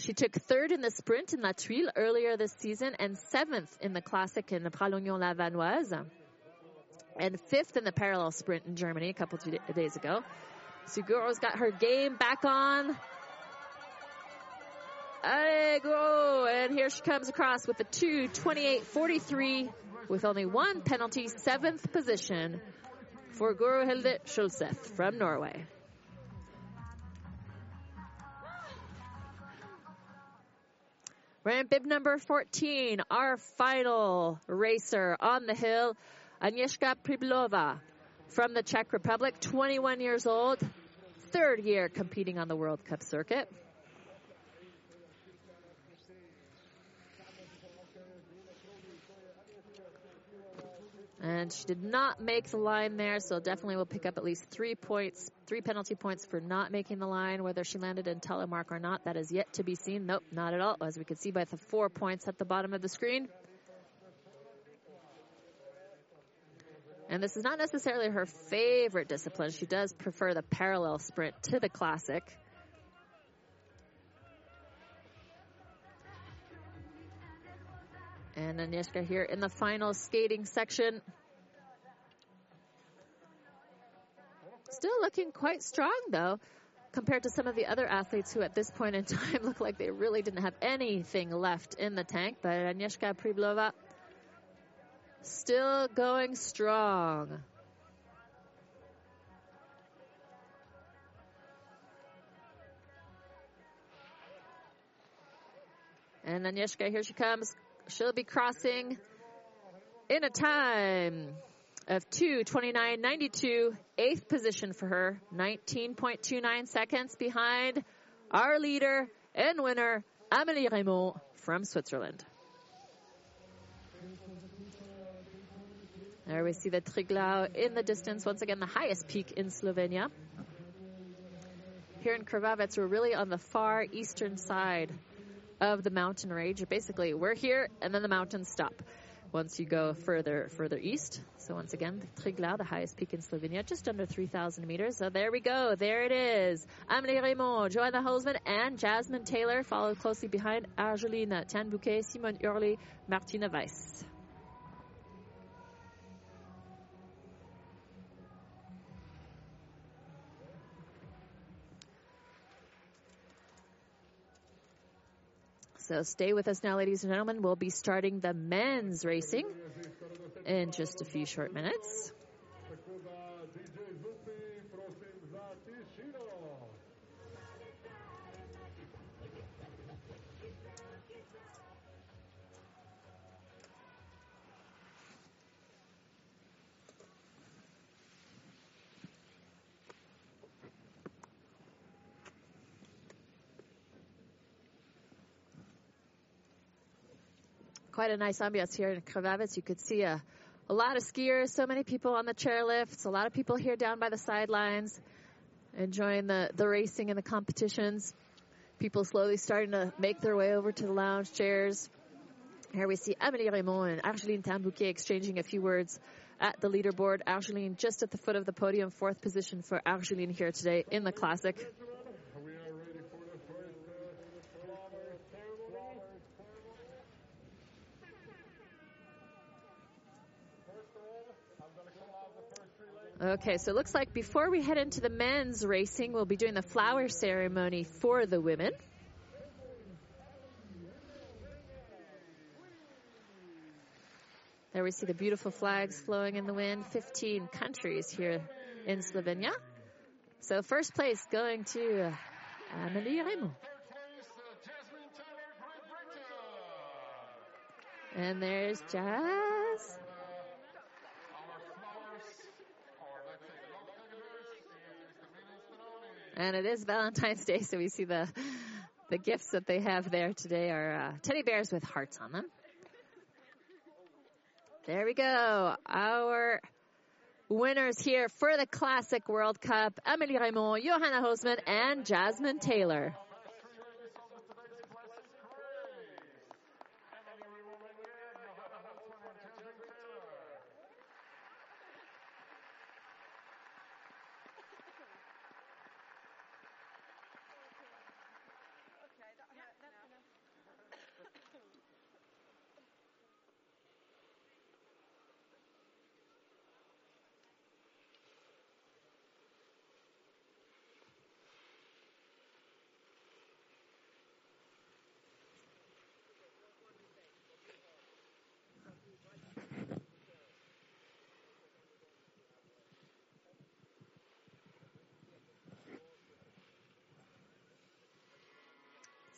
She took third in the sprint in La Thuile earlier this season and seventh in the classic in the Pralognan-la-Vanoise and fifth in the parallel sprint in Germany a couple of days ago. Suguro's got her game back on. Allez, And here she comes across with a 2.28.43 with only one penalty, seventh position for Guro Hilde Skjoldseth from Norway. In bib number 14, our final racer on the hill, Agnieszka Priblova from the Czech Republic, 21 years old, third year competing on the World Cup circuit. And she did not make the line there, so definitely will pick up at least three points, three penalty points for not making the line. Whether she landed in telemark or not, that is yet to be seen. Nope, not at all, as we can see by the four points at the bottom of the screen. And this is not necessarily her favorite discipline. She does prefer the parallel sprint to the classic. And Agnieszka here in the final skating section. Still looking quite strong though, compared to some of the other athletes who at this point in time look like they really didn't have anything left in the tank. But Agnieszka Pribilova still going strong. And Agnieszka, here she comes, She'll be crossing in a time of 2:29.92, eighth position for her, 19.29 seconds behind our leader and winner, Amélie Reymond from Switzerland. There we see the Triglav in the distance, once again the highest peak in Slovenia. Here in Krvavec, we're really on the far eastern side of the mountain range. Basically, we're here and then the mountains stop once you go further further east. So once again, Triglav, the highest peak in Slovenia, just under 3,000 meters. So there we go. There it is. Amélie Reymond, Johanna Holzmann, and Jasmine Taylor followed closely behind Argeline Tan-Bouquet, Simone Oehrli, Martina Weiss. So stay with us now, ladies and gentlemen. We'll be starting the men's racing in just a few short minutes. Quite a nice ambiance here in Krvavec. You could see a, a lot of skiers, so many people on the chairlifts, a lot of people here down by the sidelines enjoying the, the racing and the competitions. People slowly starting to make their way over to the lounge chairs. Here we see Amélie Reymond and Argeline Tan-Bouquet exchanging a few words at the leaderboard. Argeline just at the foot of the podium, fourth position for Argeline here today in the Classic. Okay, so it looks like before we head into the men's racing, we'll be doing the flower ceremony for the women. There we see the beautiful flags flowing in the wind. 15 countries here in Slovenia. So first place going to uh, Amélie Reymond. And there's Jazz. And it is Valentine's Day, so we see the the gifts that they have there today are uh, teddy bears with hearts on them. There we go. Our winners here for the Classic World Cup, Amélie Reymond, Johanna Holzmann, and Jasmine Taylor.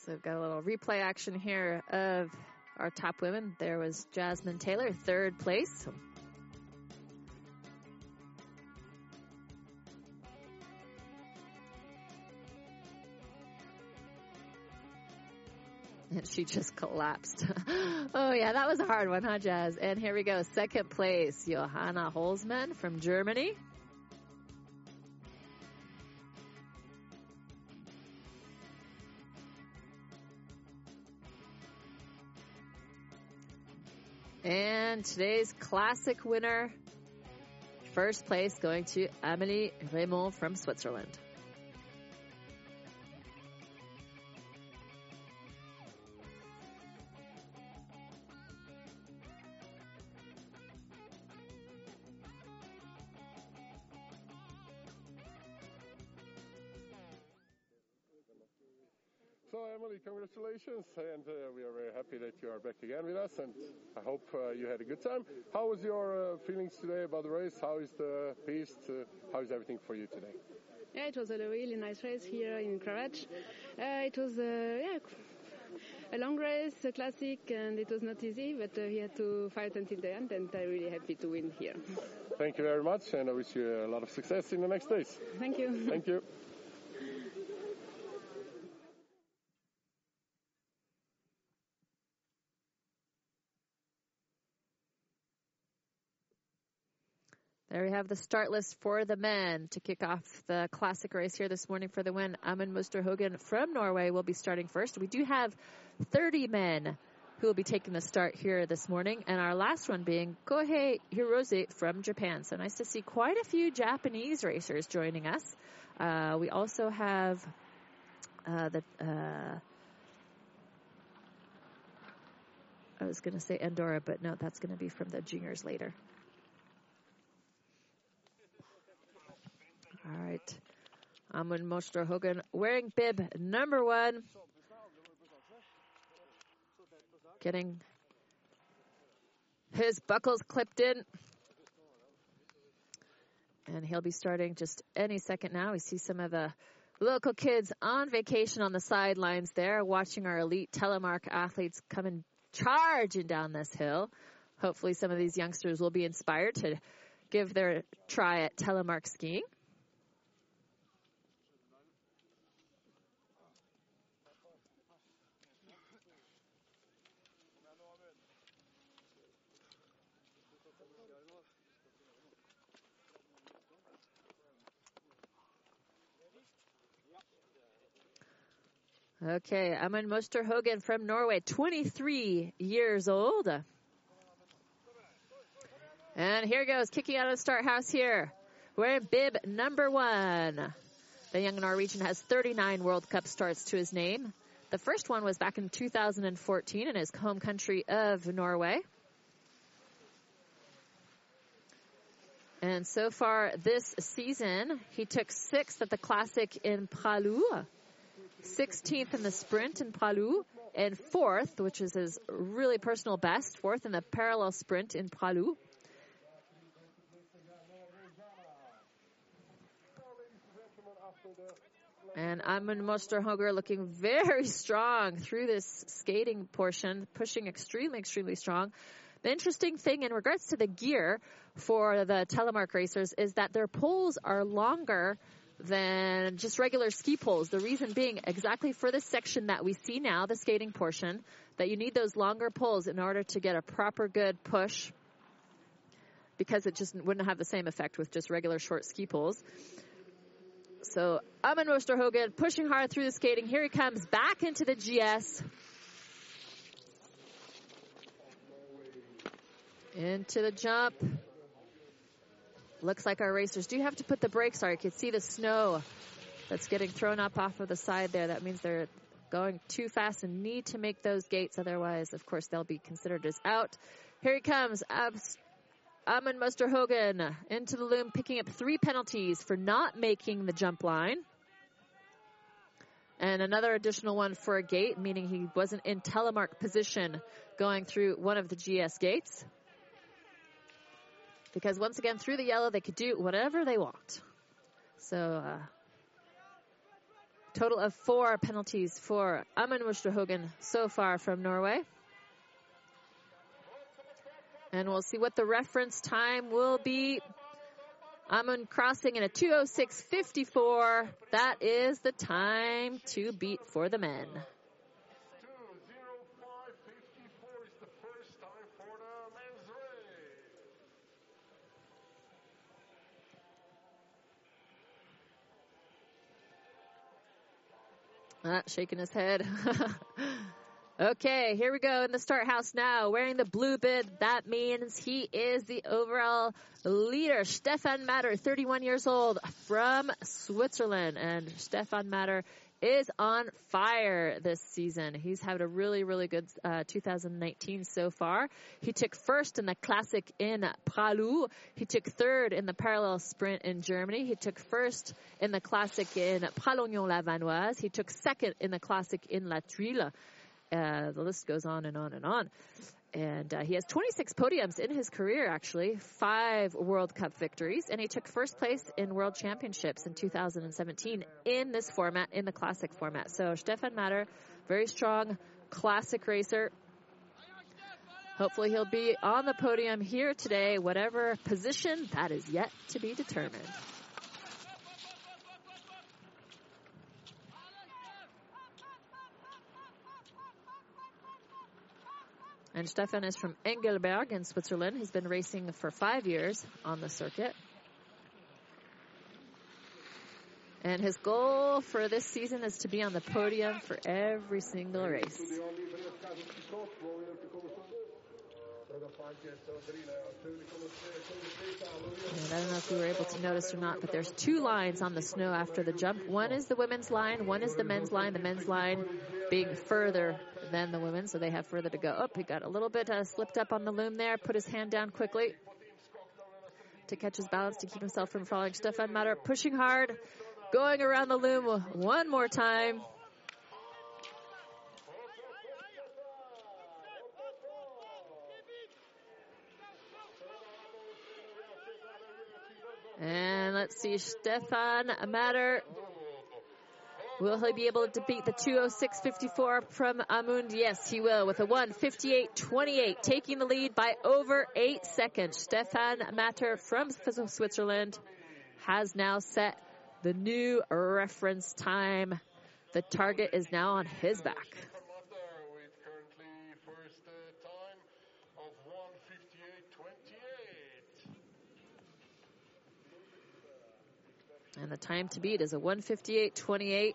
So we've got a little replay action here of our top women. There was Jasmine Taylor, third place. And she just collapsed. oh yeah, that was a hard one, huh, Jazz? And here we go. Second place, Johanna Holzmann from Germany. And today's classic winner, first place going to Amélie Reymond from Switzerland. Congratulations, and uh, we are very happy that you are back again with us, and I hope uh, you had a good time. How was your uh, feelings today about the race? How is the piste? Uh, how is everything for you today? Yeah, it was a really nice race here in Krvavec. Uh, it was uh, yeah, a long race, a classic, and it was not easy, but we had to fight until the end, and I'm really happy to win here. Thank you very much, and I wish you a lot of success in the next days. Thank you. Thank you. There we have the start list for the men to kick off the classic race here this morning for the win. Amund Mosterhaugen from Norway will be starting first. We do have 30 men who will be taking the start here this morning, and our last one being Kohei Hirose from Japan. So nice to see quite a few Japanese racers joining us. Uh, we also have uh, the. Uh, I was going to say Andorra, but no, that's going to be from the juniors later. All right. Amund Mosterhaugen wearing bib number one. getting his buckles clipped in. And he'll be starting just any second now. We see some of the local kids on vacation on the sidelines there, watching our elite telemark athletes coming charging down this hill. Hopefully, some of these youngsters will be inspired to give their try at telemark skiing. Okay, Amund Hogan from Norway, 23 years old. And here goes, kicking out of the start house here. Wearing bib number one. The young Norwegian has 39 World Cup starts to his name. The first one was back in 2014 in his home country of Norway. And so far this season, he took sixth at the Classic in Pra Loup. 16th in the sprint in Pra Loup, and fourth, which is his really personal best, fourth in the parallel sprint in Pra Loup. And Amund Mosterhaugen looking very strong through this skating portion, pushing extremely, extremely strong. The interesting thing in regards to the gear for the telemark racers is that their poles are longer than just regular ski poles. The reason being exactly for this section that we see now, the skating portion, that you need those longer poles in order to get a proper good push because it just wouldn't have the same effect with just regular short ski poles. So Amund Mosterhaugen pushing hard through the skating. Here he comes back into the GS. Into the jump. Looks like our racers do have to put the brakes on. You can see the snow that's getting thrown up off of the side there. That means they're going too fast and need to make those gates. Otherwise, of course, they'll be considered as out. Here he comes. Abs- Amund Mosterhaugen into the loom, picking up three penalties for not making the jump line. And another additional one for a gate, meaning he wasn't in telemark position going through one of the GS gates. Because once again, through the yellow, they could do whatever they want. So, uh, total of four penalties for Amund Mosterhaugen so far from Norway. And we'll see what the reference time will be. Amund crossing in a 206.54. That is the time to beat for the men. Ah, shaking his head. okay, here we go in the start house now. Wearing the blue bib, that means he is the overall leader. Stefan Matter, 31 years old from Switzerland. And Stefan Matter is on fire this season. He's had a really, really good uh, 2019 so far. He took first in the classic in Pra Loup. He took third in the parallel sprint in Germany. He took first in the classic in Pralognan-la-Vanoise. He took second in the classic in La Thuile. Uh, the list goes on and on and on. And uh, he has 26 podiums in his career, actually, five World Cup victories, and he took first place in World Championships in 2017 in this format, in the classic format. So Stefan Matter, very strong classic racer. Hopefully he'll be on the podium here today, whatever position that is yet to be determined. And Stefan is from Engelberg in Switzerland. He's been racing for five years on the circuit. And his goal for this season is to be on the podium for every single race. And I don't know if you were able to notice or not, but there's two lines on the snow after the jump. One is the women's line, one is the men's line. The men's line being further than the women, so they have further to go. Oh, he got a little bit uh, slipped up on the loom there, put his hand down quickly to catch his balance to keep himself from falling. Stefan Matter pushing hard, going around the loom one more time. And let's see, Stefan Matter Will he be able to beat the 206.54 from Amund? Yes, he will with a 158.28, taking the lead by over eight seconds. Stefan Matter from Switzerland has now set the new reference time. The target is now on his back. And the time to beat is a 158.28.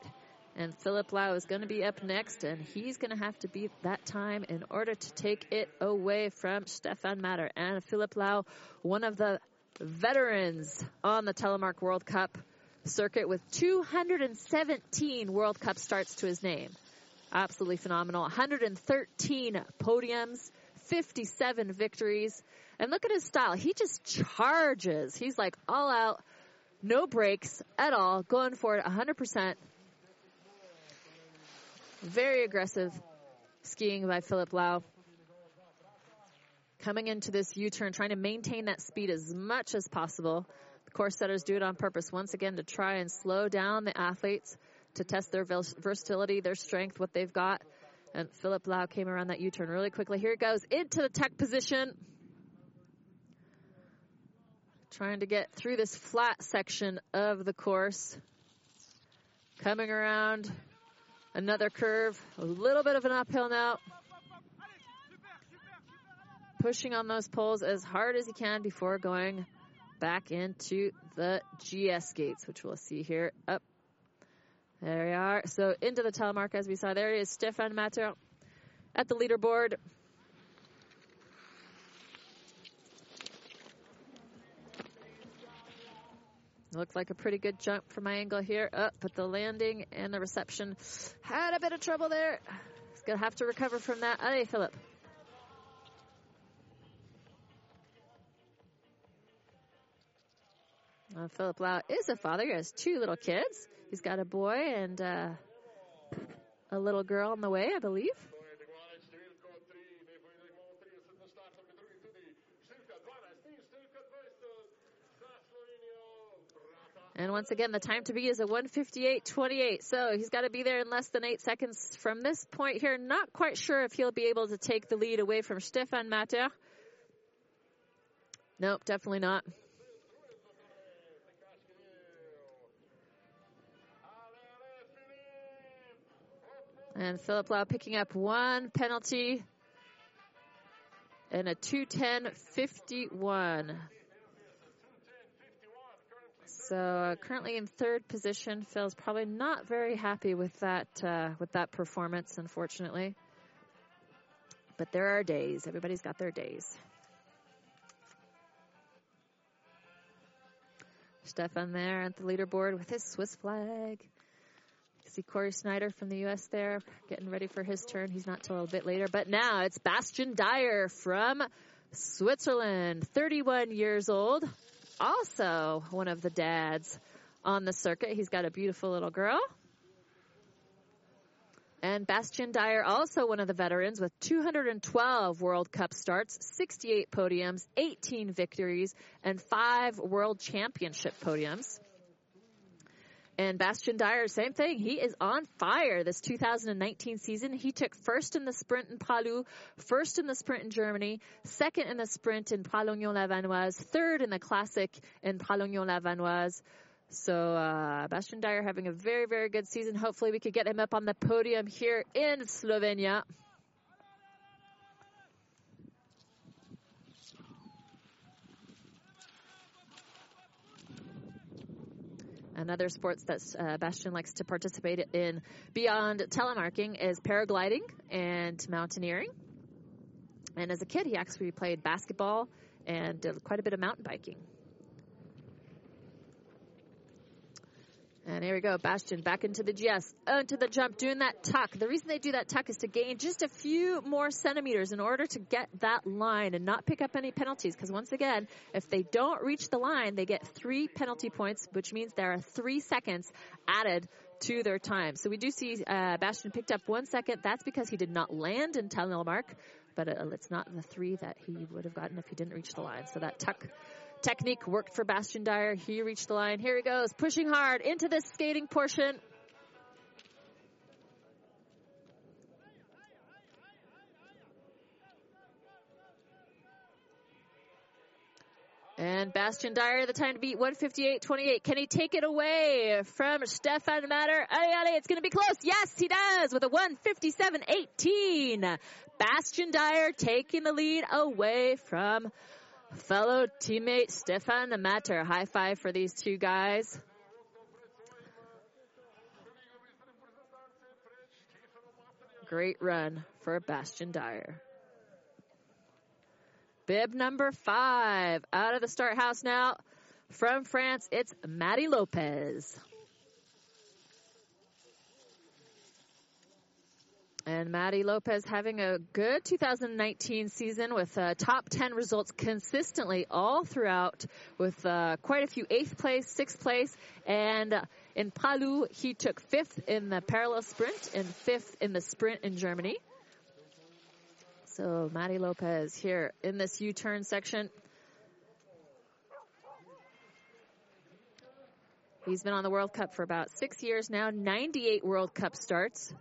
And Philip Lau is going to be up next, and he's going to have to beat that time in order to take it away from Stefan Matter. And Philip Lau, one of the veterans on the Telemark World Cup circuit with 217 World Cup starts to his name. Absolutely phenomenal. 113 podiums, 57 victories. And look at his style. He just charges. He's like all out no brakes at all, going for it 100%. Very aggressive skiing by Philip Lau. Coming into this U-turn, trying to maintain that speed as much as possible. The course setters do it on purpose once again to try and slow down the athletes to test their versatility, their strength, what they've got. And Philip Lau came around that U-turn really quickly. Here it goes into the tech position trying to get through this flat section of the course. Coming around another curve, a little bit of an uphill now. Pushing on those poles as hard as he can before going back into the GS gates, which we'll see here up. There we are. So into the telemark as we saw. There is Stefan Matter at the leaderboard. Looked like a pretty good jump from my angle here. Up, oh, but the landing and the reception had a bit of trouble there. He's going to have to recover from that. Hey, Philip. Uh, Philip Lau is a father. He has two little kids. He's got a boy and uh, a little girl on the way, I believe. And once again, the time to be is a 158.28. So he's got to be there in less than eight seconds from this point here. Not quite sure if he'll be able to take the lead away from Stefan Matter. Nope, definitely not. And Philip Lau picking up one penalty and a 210.51. So uh, currently in third position, Phil's probably not very happy with that uh, with that performance, unfortunately. But there are days. Everybody's got their days. Stefan there at the leaderboard with his Swiss flag. See Corey Snyder from the U.S. there getting ready for his turn. He's not till a bit later. But now it's Bastien Dayer from Switzerland, 31 years old also one of the dads on the circuit. He's got a beautiful little girl. And Bastien Dayer, also one of the veterans with 212 World Cup starts, 68 podiums, 18 victories, and five World Championship podiums. And Bastien Dayer, same thing. He is on fire this 2019 season. He took first in the sprint in Pra Loup, first in the sprint in Germany, second in the sprint in Pralognan-la-Vanoise, third in the classic in Pralognan-la-Vanoise. So uh, Bastien Dayer having a very, very good season. Hopefully we could get him up on the podium here in Slovenia. Another sports that uh, Bastien likes to participate in beyond telemarking is paragliding and mountaineering. And as a kid, he actually played basketball and did quite a bit of mountain biking. And here we go, Bastien back into the GS, into the jump, doing that tuck. The reason they do that tuck is to gain just a few more centimeters in order to get that line and not pick up any penalties. Because once again, if they don't reach the line, they get three penalty points, which means there are three seconds added to their time. So we do see uh, Bastien picked up one second. That's because he did not land in Telemark, but uh, it's not the three that he would have gotten if he didn't reach the line. So that tuck Technique worked for Bastien Dayer. He reached the line. Here he goes, pushing hard into this skating portion. And Bastien Dayer, the time to beat 158.28. Can he take it away from Stefan Matter? It's going to be close. Yes, he does with a 157.18. Bastien Dayer taking the lead away from fellow teammate Stefan Matter. High five for these two guys. Great run for Bastien Dayer. Bib number five out of the start house now. From France, it's Maddie Lopez. And Maddie Lopez having a good 2019 season with uh, top 10 results consistently all throughout with uh, quite a few eighth place, sixth place, and uh, in Pra Loup he took fifth in the parallel sprint and fifth in the sprint in Germany. So Maddie Lopez here in this U-turn section. He's been on the World Cup for about six years now, 98 World Cup starts.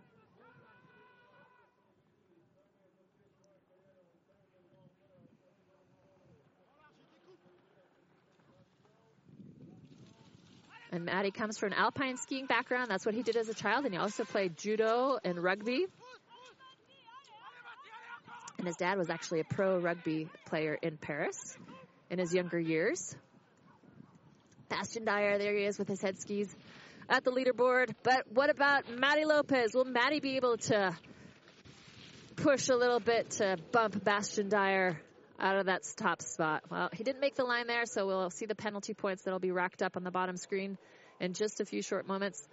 And Maddie comes from an alpine skiing background. That's what he did as a child. And he also played judo and rugby. And his dad was actually a pro rugby player in Paris in his younger years. Bastien Dayer, there he is with his head skis at the leaderboard. But what about Maddie Lopez? Will Maddie be able to push a little bit to bump Bastien Dayer out of that top spot? Well, he didn't make the line there, so we'll see the penalty points that'll be racked up on the bottom screen in just a few short moments.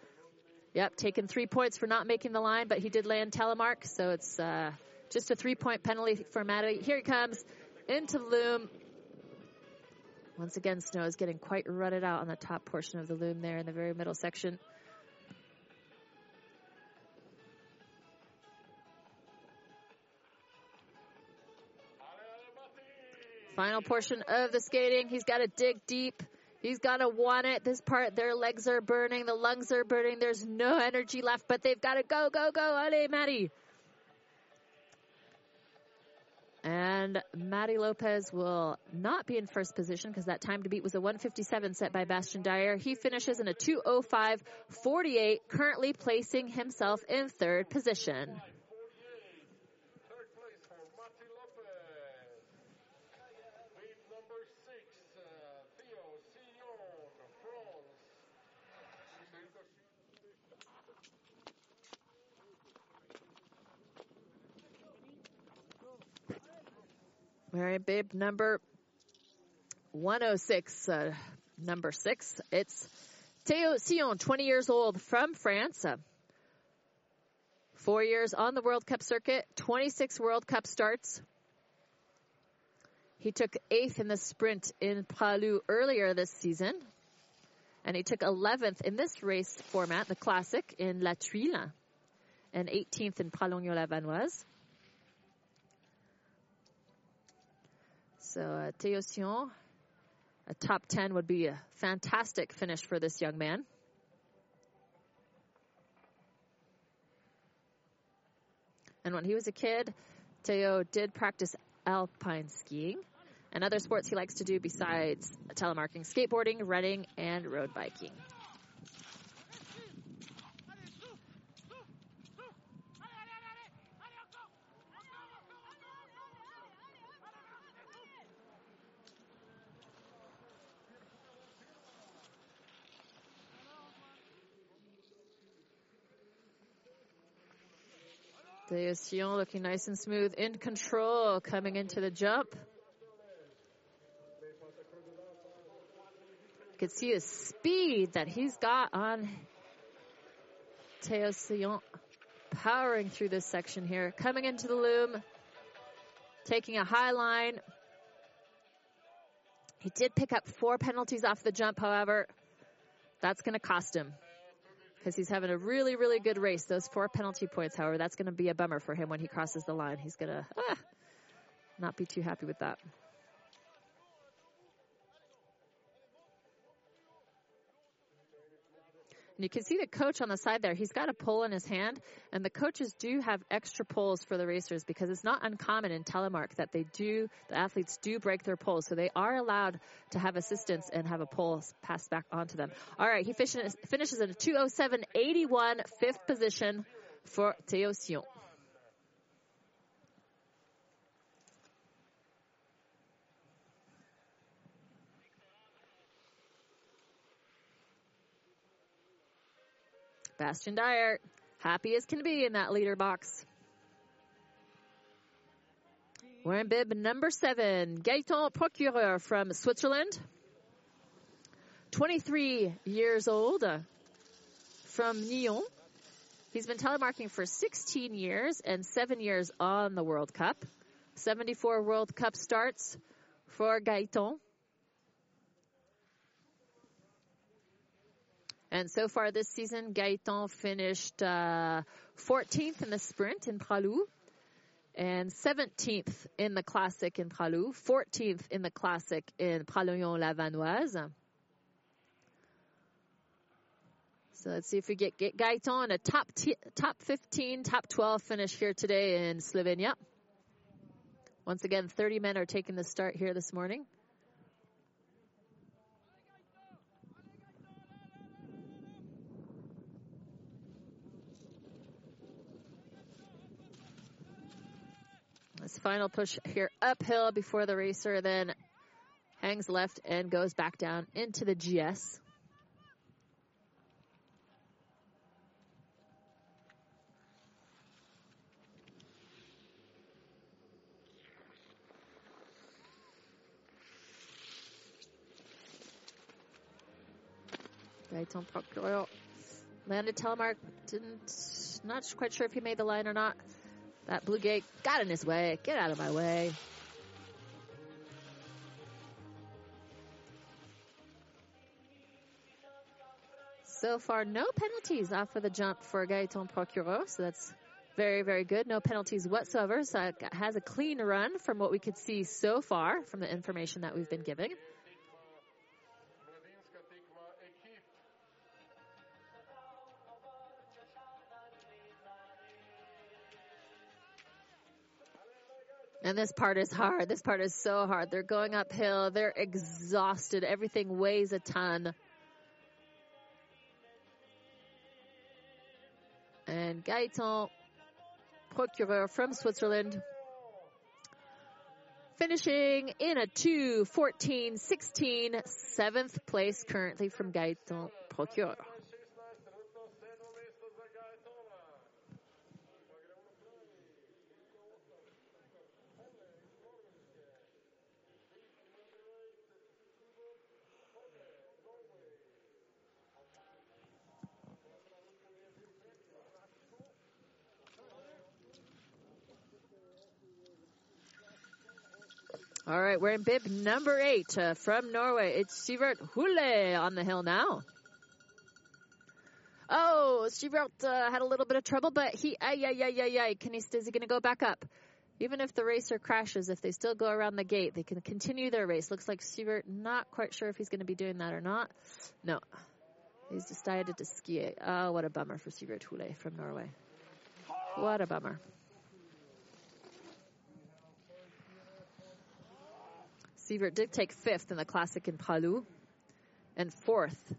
Yep, taken three points for not making the line, but he did land telemark, so it's uh, just a three point penalty for Maddie. Here he comes into the loom. Once again, snow is getting quite rutted out on the top portion of the loom there in the very middle section. Final portion of the skating. He's got to dig deep. He's got to want it. This part, their legs are burning. The lungs are burning. There's no energy left, but they've got to go, go, go. Allez, Maddie. And Maddie Lopez will not be in first position because that time to beat was a 157 set by Bastien Dayer. He finishes in a 205.48, currently placing himself in third position. Mary Bib number 106, uh, number six. It's Theo Sion, 20 years old from France. Uh, four years on the World Cup circuit, 26 World Cup starts. He took eighth in the sprint in Pra Loup earlier this season. And he took 11th in this race format, the classic, in La Thuile. And 18th in Pralognan-la-Vanoise. So uh, Theo Sion, a top 10 would be a fantastic finish for this young man. And when he was a kid, Theo did practice alpine skiing and other sports he likes to do besides telemarking, skateboarding, running, and road biking. Sion looking nice and smooth, in control, coming into the jump. You can see his speed that he's got on Theo Sion, powering through this section here, coming into the loom, taking a high line. He did pick up four penalties off the jump, however. That's going to cost him because he's having a really, really good race. Those four penalty points, however, that's going to be a bummer for him when he crosses the line. He's going to ah, not be too happy with that. And you can see the coach on the side there. He's got a pole in his hand, and the coaches do have extra poles for the racers because it's not uncommon in telemark that they do, the athletes do break their poles. So they are allowed to have assistance and have a pole passed back onto them. All right, he finishes, finishes in a 207.81, fifth position for Theo Sion. Bastien Dayer, happy as can be in that leader box. Wearing bib number seven, Gaetan Procureur from Switzerland. 23 years old uh, from Nyon. He's been telemarking for 16 years and seven years on the World Cup. 74 World Cup starts for Gaetan. And so far this season, Gaetan finished uh, 14th in the sprint in Pra Loup and 17th in the classic in Pra Loup, 14th in the classic in Pralognan-la-Vanoise. So let's see if we get, get Gaetan a top t- top 15, top 12 finish here today in Slovenia. Once again, 30 men are taking the start here this morning. Final push here uphill before the racer then hangs left and goes back down into the GS. Gaetan Procureur landed telemark. Didn't, not quite sure if he made the line or not. That blue gate got in his way. Get out of my way. So far, no penalties of the jump for Gaetan Procureur, so that's very, very good. No penalties whatsoever, so it has a clean run from what we could see so far from the information that we've been giving. This part is hard. This part is so hard. They're going uphill. They're exhausted. Everything weighs a ton. And Gaetan Procureur from Switzerland finishing in a 2 14 16 seventh place currently from Gaetan Procureur. Right, we're in bib number eight uh, from Norway. It's Sivert Hule on the hill now. Oh, Sivert uh, had a little bit of trouble, but he, ay, ay, ay, ay, ay. Can he, is he going to go back up? Even if the racer crashes, if they still go around the gate, they can continue their race. Looks like Sivert, not quite sure if he's going to be doing that or not. No. He's decided to ski it. Oh, what a bummer for Sivert Hule from Norway. What a bummer. Sivert did take fifth in the Classic in Pra Loup and fourth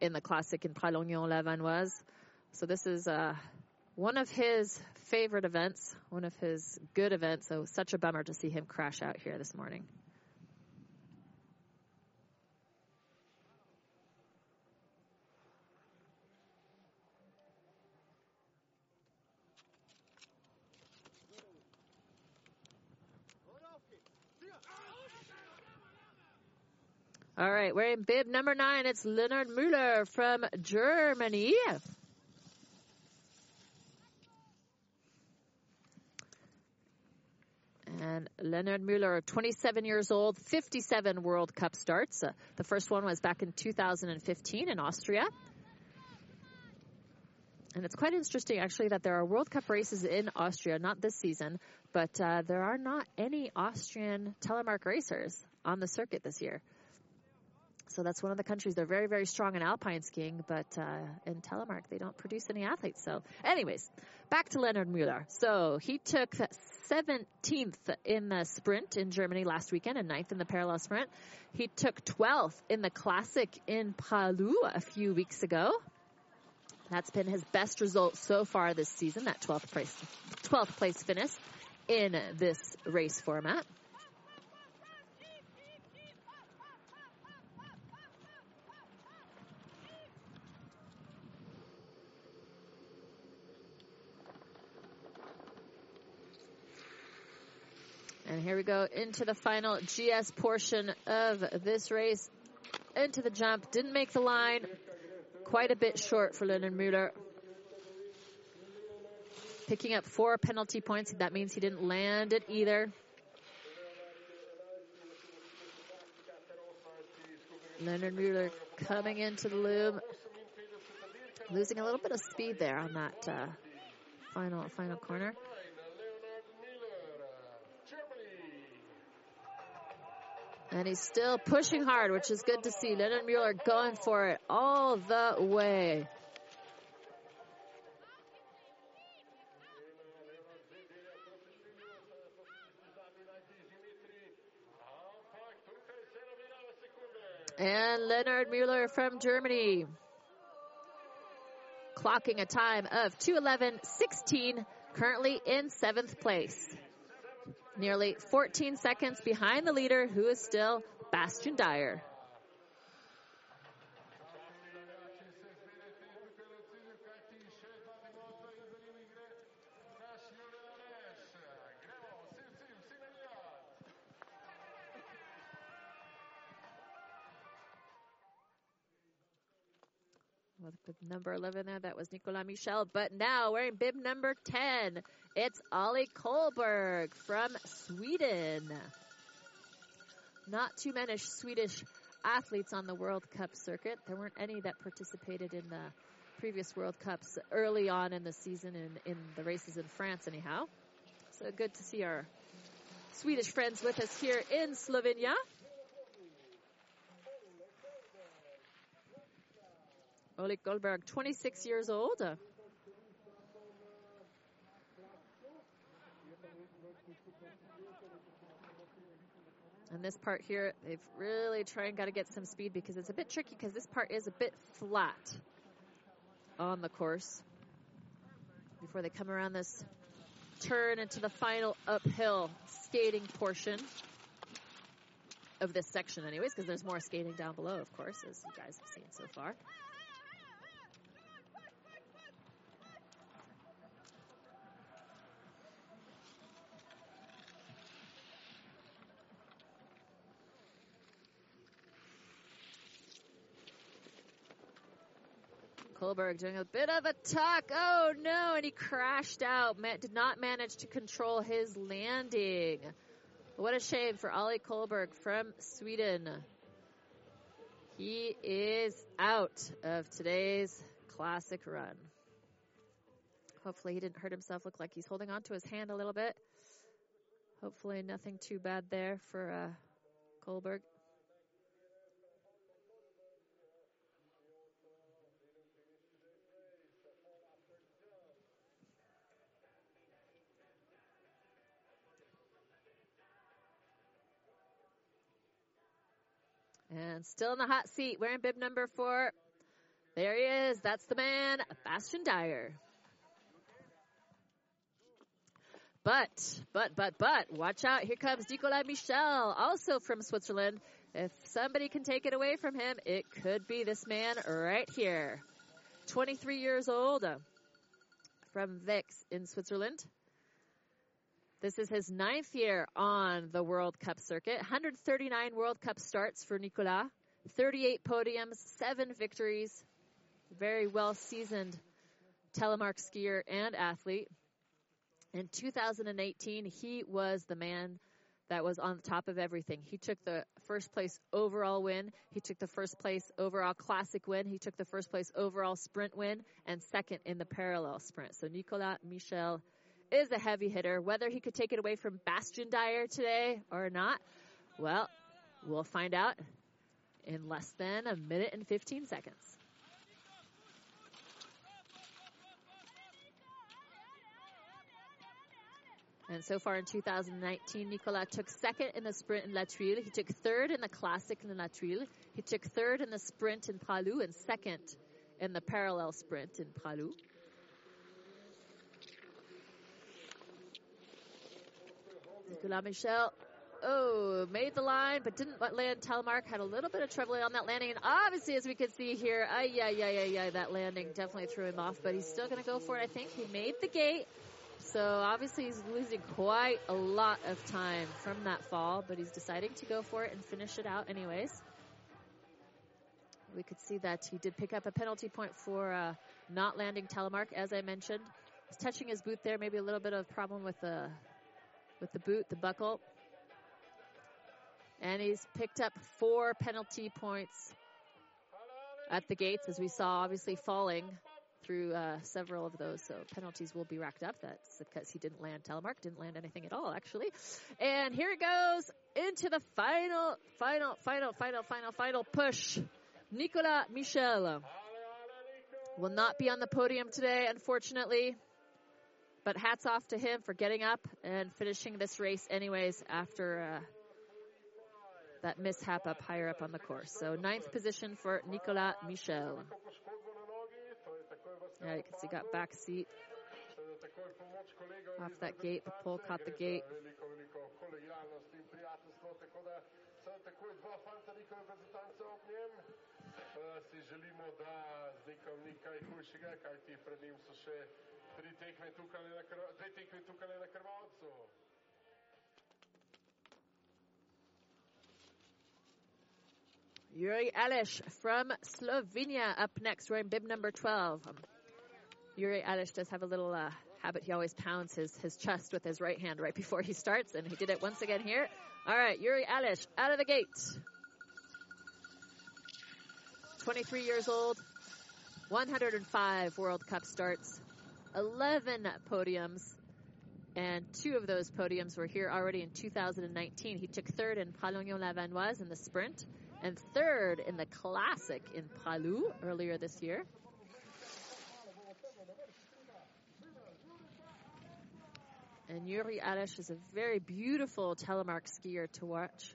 in the Classic in Pralognan-la-Vanoise. So this is uh, one of his favorite events, one of his good events. So such a bummer to see him crash out here this morning. All right, we're in bib number nine. It's Leonard Müller from Germany. And Leonard Müller, 27 years old, 57 World Cup starts. Uh, the first one was back in 2015 in Austria. And it's quite interesting, actually, that there are World Cup races in Austria, not this season, but uh, there are not any Austrian telemark racers on the circuit this year. So that's one of the countries. They're very, very strong in alpine skiing, but uh, in Telemark, they don't produce any athletes. So, anyways, back to Leonard Mueller. So he took 17th in the sprint in Germany last weekend and 9th in the parallel sprint. He took 12th in the classic in Pra Loup a few weeks ago. That's been his best result so far this season, that 12th place, 12th place finish in this race format. Here we go into the final GS portion of this race. Into the jump, didn't make the line. Quite a bit short for Leonard Mueller. Picking up four penalty points. That means he didn't land it either. Leonard Mueller coming into the loom. Losing a little bit of speed there on that uh, final final corner. And he's still pushing hard, which is good to see. Leonard Mueller going for it all the way. And Leonard Mueller from Germany. Clocking a time of 211.16, currently in seventh place nearly 14 seconds behind the leader, who is still Bastien Dayer. With number 11 there, that was Nicolas Michel. But now wearing bib number 10, it's Ollie Kohlberg from Sweden. Not too many Swedish athletes on the World Cup circuit. There weren't any that participated in the previous World Cups early on in the season in, in the races in France, anyhow. So good to see our Swedish friends with us here in Slovenia. Oli Goldberg, 26 years old. And this part here, they've really tried and got to get some speed because it's a bit tricky because this part is a bit flat on the course before they come around this turn into the final uphill skating portion of this section anyways because there's more skating down below of course as you guys have seen so far. Kohlberg doing a bit of a tuck. Oh no, and he crashed out. did not manage to control his landing. What a shame for Ollie Kohlberg from Sweden. He is out of today's classic run. Hopefully he didn't hurt himself. Look like he's holding on to his hand a little bit. Hopefully nothing too bad there for uh, Kohlberg. And still in the hot seat, wearing bib number four. There he is. That's the man, Bastien Dayer. But, but, but, but, watch out. Here comes Nicolas Michel, also from Switzerland. If somebody can take it away from him, it could be this man right here. 23 years old uh, from Vix in Switzerland. This is his ninth year on the World Cup circuit. 139 World Cup starts for Nicolas. 38 podiums, seven victories. Very well seasoned telemark skier and athlete. In 2018, he was the man that was on top of everything. He took the first place overall win. He took the first place overall classic win. He took the first place overall sprint win and second in the parallel sprint. So Nicolas Michel is a heavy hitter. Whether he could take it away from Bastien Dayer today or not, well, we'll find out in less than a minute and 15 seconds. And so far in 2019, Nicolas took second in the sprint in La Thuile. He took third in the classic in La Thuile. He took third in the sprint in Pra Loup and second in the parallel sprint in Pra Loup. Nicolas Michel, oh, made the line, but didn't land. Telemark had a little bit of trouble on that landing. And obviously, as we can see here, ay, yeah, yeah, yeah, yeah, that landing definitely threw him off, but he's still going to go for it. I think he made the gate. So obviously he's losing quite a lot of time from that fall, but he's deciding to go for it and finish it out anyways. We could see that he did pick up a penalty point for uh, not landing telemark, as I mentioned. He's touching his boot there, maybe a little bit of problem with the with the boot, the buckle. And he's picked up four penalty points at the gates, as we saw, obviously falling through uh, several of those. So penalties will be racked up. That's because he didn't land telemark, didn't land anything at all, actually. And here it goes into the final, final, final, final, final, final push. Nicolas Michel will not be on the podium today, unfortunately. But hats off to him for getting up and finishing this race anyways after uh, that mishap up higher up on the course. So ninth position for Nicolas Michel. Yeah, you can see got back seat off that gate. The pole caught the gate. Tri tekme tukaj na, dve tekme tukaj na krvavcu. Yuri Alish from Slovenia up next wearing bib number 12. Um, Yuri Alish does have a little uh, habit. He always pounds his, his chest with his right hand right before he starts, and he did it once again here. All right, Yuri Alish out of the gate. 23 years old, 105 World Cup starts, 11 podiums, and two of those podiums were here already in 2019. He took third in Pralognan-la-Vanoise in the sprint, and third in the classic in Pra Loup earlier this year. And Yuri Alish is a very beautiful telemark skier to watch.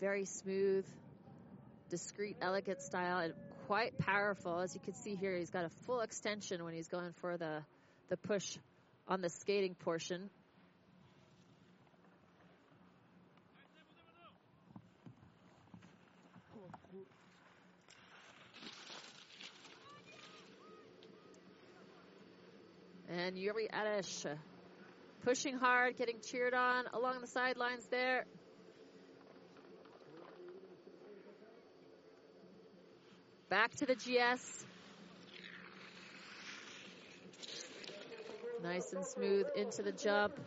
Very smooth, discreet, elegant style, and quite powerful. As you can see here, he's got a full extension when he's going for the, the push on the skating portion. And Yuri Alish pushing hard, getting cheered on along the sidelines there. Back to the GS. Nice and smooth into the jump.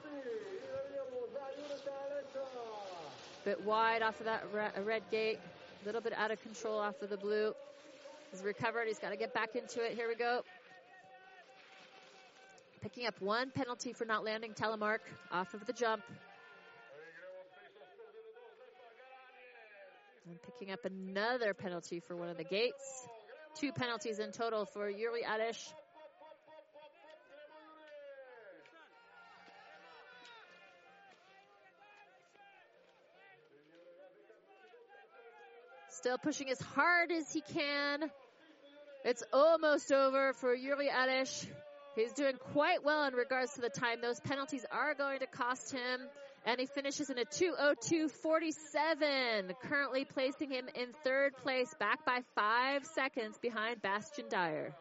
Bit wide off of that red gate. A little bit out of control off of the blue. He's recovered. He's got to get back into it. Here we go. Picking up one penalty for not landing telemark off of the jump. And picking up another penalty for one of the gates. Two penalties in total for Yuri Alish. Still pushing as hard as he can. It's almost over for Yuri Alish. He's doing quite well in regards to the time. Those penalties are going to cost him. And he finishes in a 202.47, currently placing him in third place, back by five seconds behind Bastien Dayer.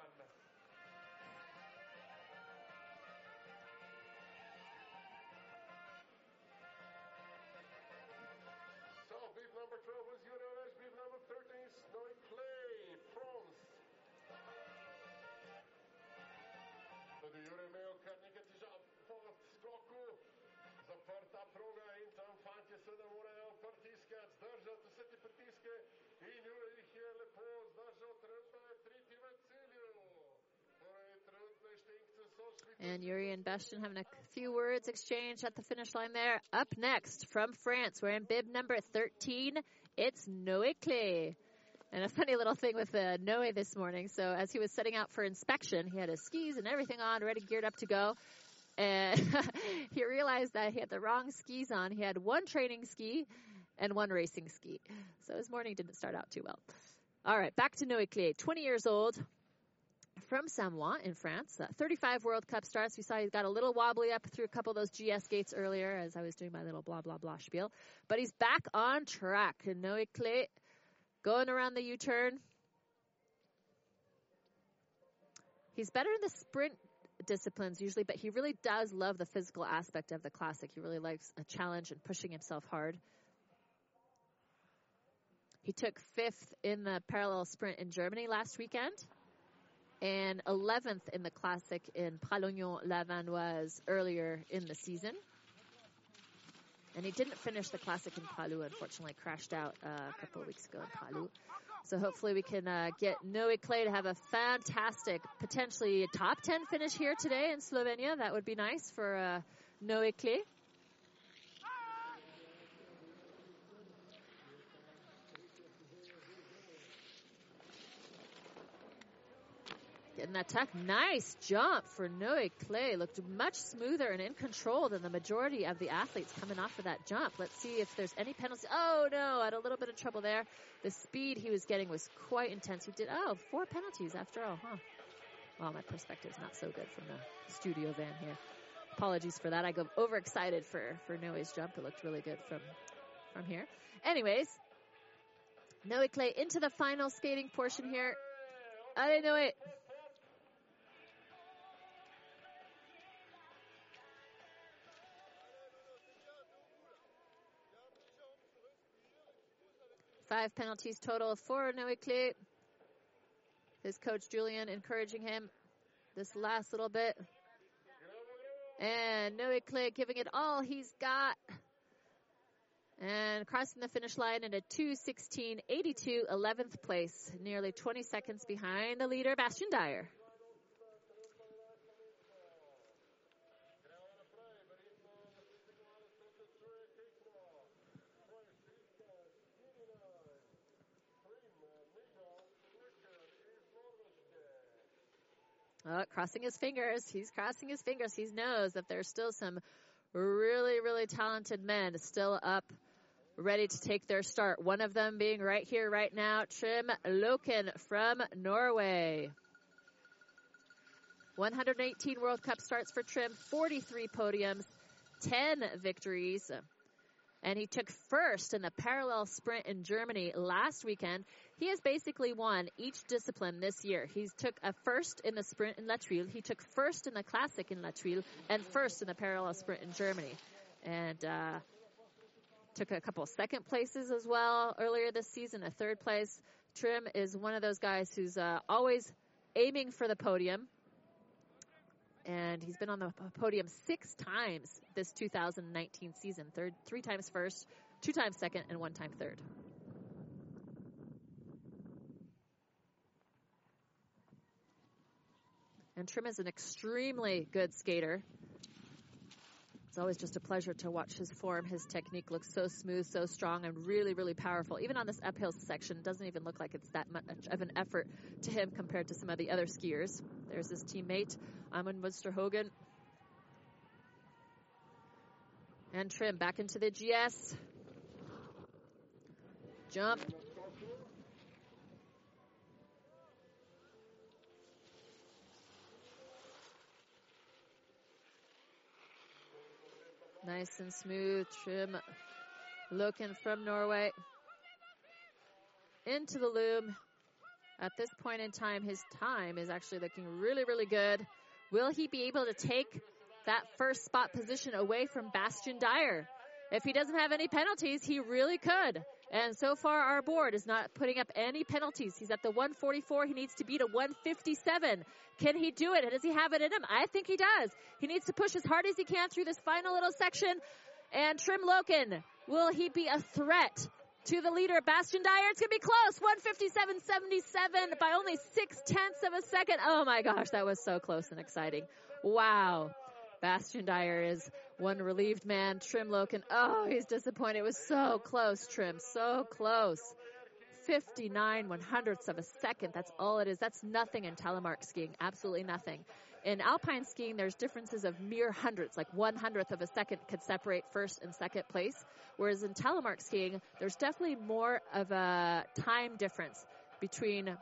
And Bastien having a few words exchanged at the finish line there. Up next from France, we're in bib number 13. It's Noe Clay. And a funny little thing with uh, Noe this morning. So as he was setting out for inspection, he had his skis and everything on, ready, geared up to go. And he realized that he had the wrong skis on. He had one training ski and one racing ski. So his morning didn't start out too well. All right, back to Noe Clay, 20 years old, from Samoëns in France. Uh, 35 World Cup starts. We saw he got a little wobbly up through a couple of those GS gates earlier as I was doing my little blah, blah, blah spiel. But he's back on track. Noe Clay going around the U-turn. He's better in the sprint disciplines usually, but he really does love the physical aspect of the classic. He really likes a challenge and pushing himself hard. He took fifth in the parallel sprint in Germany last weekend and 11th in the classic in Pralognan-la-Vanoise earlier in the season. And he didn't finish the classic in Pra Loup, unfortunately, crashed out uh, a couple of weeks ago in Pra Loup. So hopefully we can uh, get Noe Clay to have a fantastic, potentially top 10 finish here today in Slovenia. That would be nice for uh, Noe Clay. Getting that tuck. Nice jump for Noe Clay. Looked much smoother and in control than the majority of the athletes coming off of that jump. Let's see if there's any penalty. Oh no, had a little bit of trouble there. The speed he was getting was quite intense. He did, oh, four penalties after all, huh? Well, my perspective is not so good from the studio van here. Apologies for that. I go overexcited for, for Noe's jump. It looked really good from, from here. Anyways, Noe Clay into the final skating portion here. I didn't know it. Five penalties total for Clay. His coach Julien encouraging him this last little bit. And Noe Clay giving it all he's got. And crossing the finish line in a 2.16.82, 11th place, nearly 20 seconds behind the leader, Bastien Dayer. Oh, crossing his fingers. He's crossing his fingers. He knows that there's still some really, really talented men still up, ready to take their start. One of them being right here, right now, Trym Loken from Norway. 118 World Cup starts for Trym, 43 podiums, 10 victories. And he took first in the parallel sprint in Germany last weekend. He has basically won each discipline this year. He took a first in the sprint in La Thuile. He took first in the classic in La Thuile and first in the parallel sprint in Germany. And, uh, took a couple second places as well earlier this season, a third place. Trym is one of those guys who's, uh, always aiming for the podium. And he's been on the podium six times this 2019 season. Third, three times first, two times second, and one time third. And Trym is an extremely good skater. It's always just a pleasure to watch his form. His technique looks so smooth, so strong, and really, really powerful. Even on this uphill section, it doesn't even look like it's that much of an effort to him compared to some of the other skiers. There's his teammate, Amund Mosterhaugen. And Trym back into the GS. Jump. Nice and smooth. Trym Loken from Norway. Into the loom. At this point in time, his time is actually looking really, really good. Will he be able to take that first spot position away from Bastien Dayer? If he doesn't have any penalties, he really could. And so far, our board is not putting up any penalties. He's at the 144. He needs to beat a 157. Can he do it? Does he have it in him? I think he does. He needs to push as hard as he can through this final little section. And Trym Loken, will he be a threat to the leader, Bastien Dayer? It's going to be close. 157.77 by only six tenths of a second. Oh my gosh, that was so close and exciting. Wow. Bastien Dayer is one relieved man. Trym Loken, oh, he's disappointed. It was so close, Trym, so close. 59 one hundredths of a second. That's all it is. That's nothing in telemark skiing. Absolutely nothing. In alpine skiing, there's differences of mere hundredths, like one hundredth of a second could separate first and second place. Whereas in telemark skiing, there's definitely more of a time difference between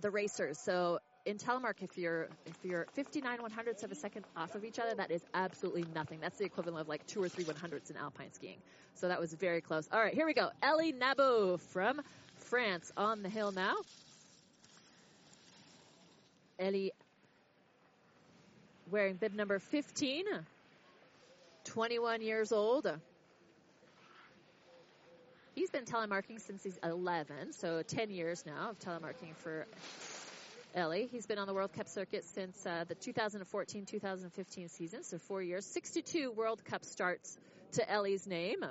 the racers. So in telemark, if you're if you're 59 one hundredths of a second off of each other, that is absolutely nothing. That's the equivalent of like two or three one hundredths in alpine skiing. So that was very close. All right, here we go. Elie Nabou from France on the hill now. Elie wearing bib number 15, 21 years old. He's been telemarking since he's 11, so 10 years now of telemarking for Elie. He's been on the World Cup circuit since uh, the 2014-2015 season, so four years. 62 World Cup starts to Elie's name.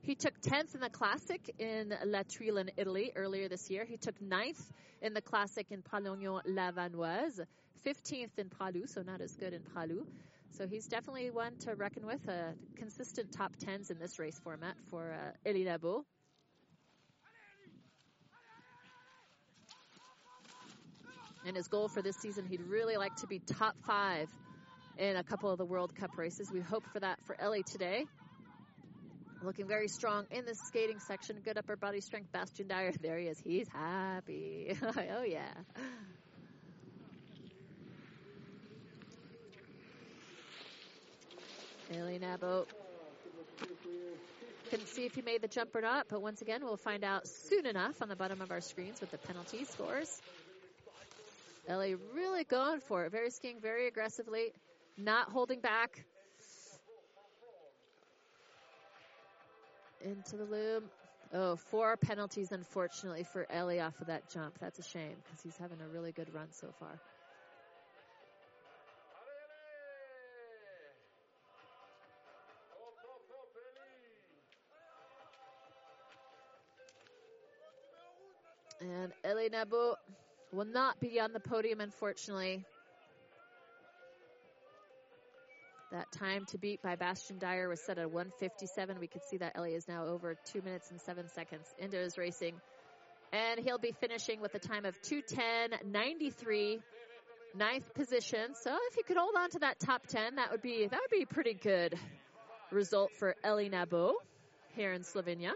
He took 10th in the Classic in La in Italy earlier this year. He took 9th in the Classic in Pralognan-la-Vanoise, 15th in Pra Loup, so not as good in Pra Loup. So he's definitely one to reckon with, a consistent top 10s in this race format for uh, Elie. And his goal for this season, he'd really like to be top five in a couple of the World Cup races. We hope for that for Elie today. Looking very strong in the skating section. Good upper body strength. Bastien Dayer. There he is. He's happy. oh, yeah. Elie Nabou. Couldn't see if he made the jump or not, but once again, we'll find out soon enough on the bottom of our screens with the penalty scores. Elie really going for it. Very skiing very aggressively, not holding back. into the loom. Oh, four penalties, unfortunately, for Elie off of that jump. That's a shame because he's having a really good run so far. And Elie Nabou will not be on the podium, unfortunately. That time to beat by Bastien Dayer was set at 157. We could see that Elie is now over two minutes and seven seconds into his racing. And he'll be finishing with a time of 210.93, ninth position. So if he could hold on to that top 10, that would be, that would be a pretty good result for Elie Nabou here in Slovenia.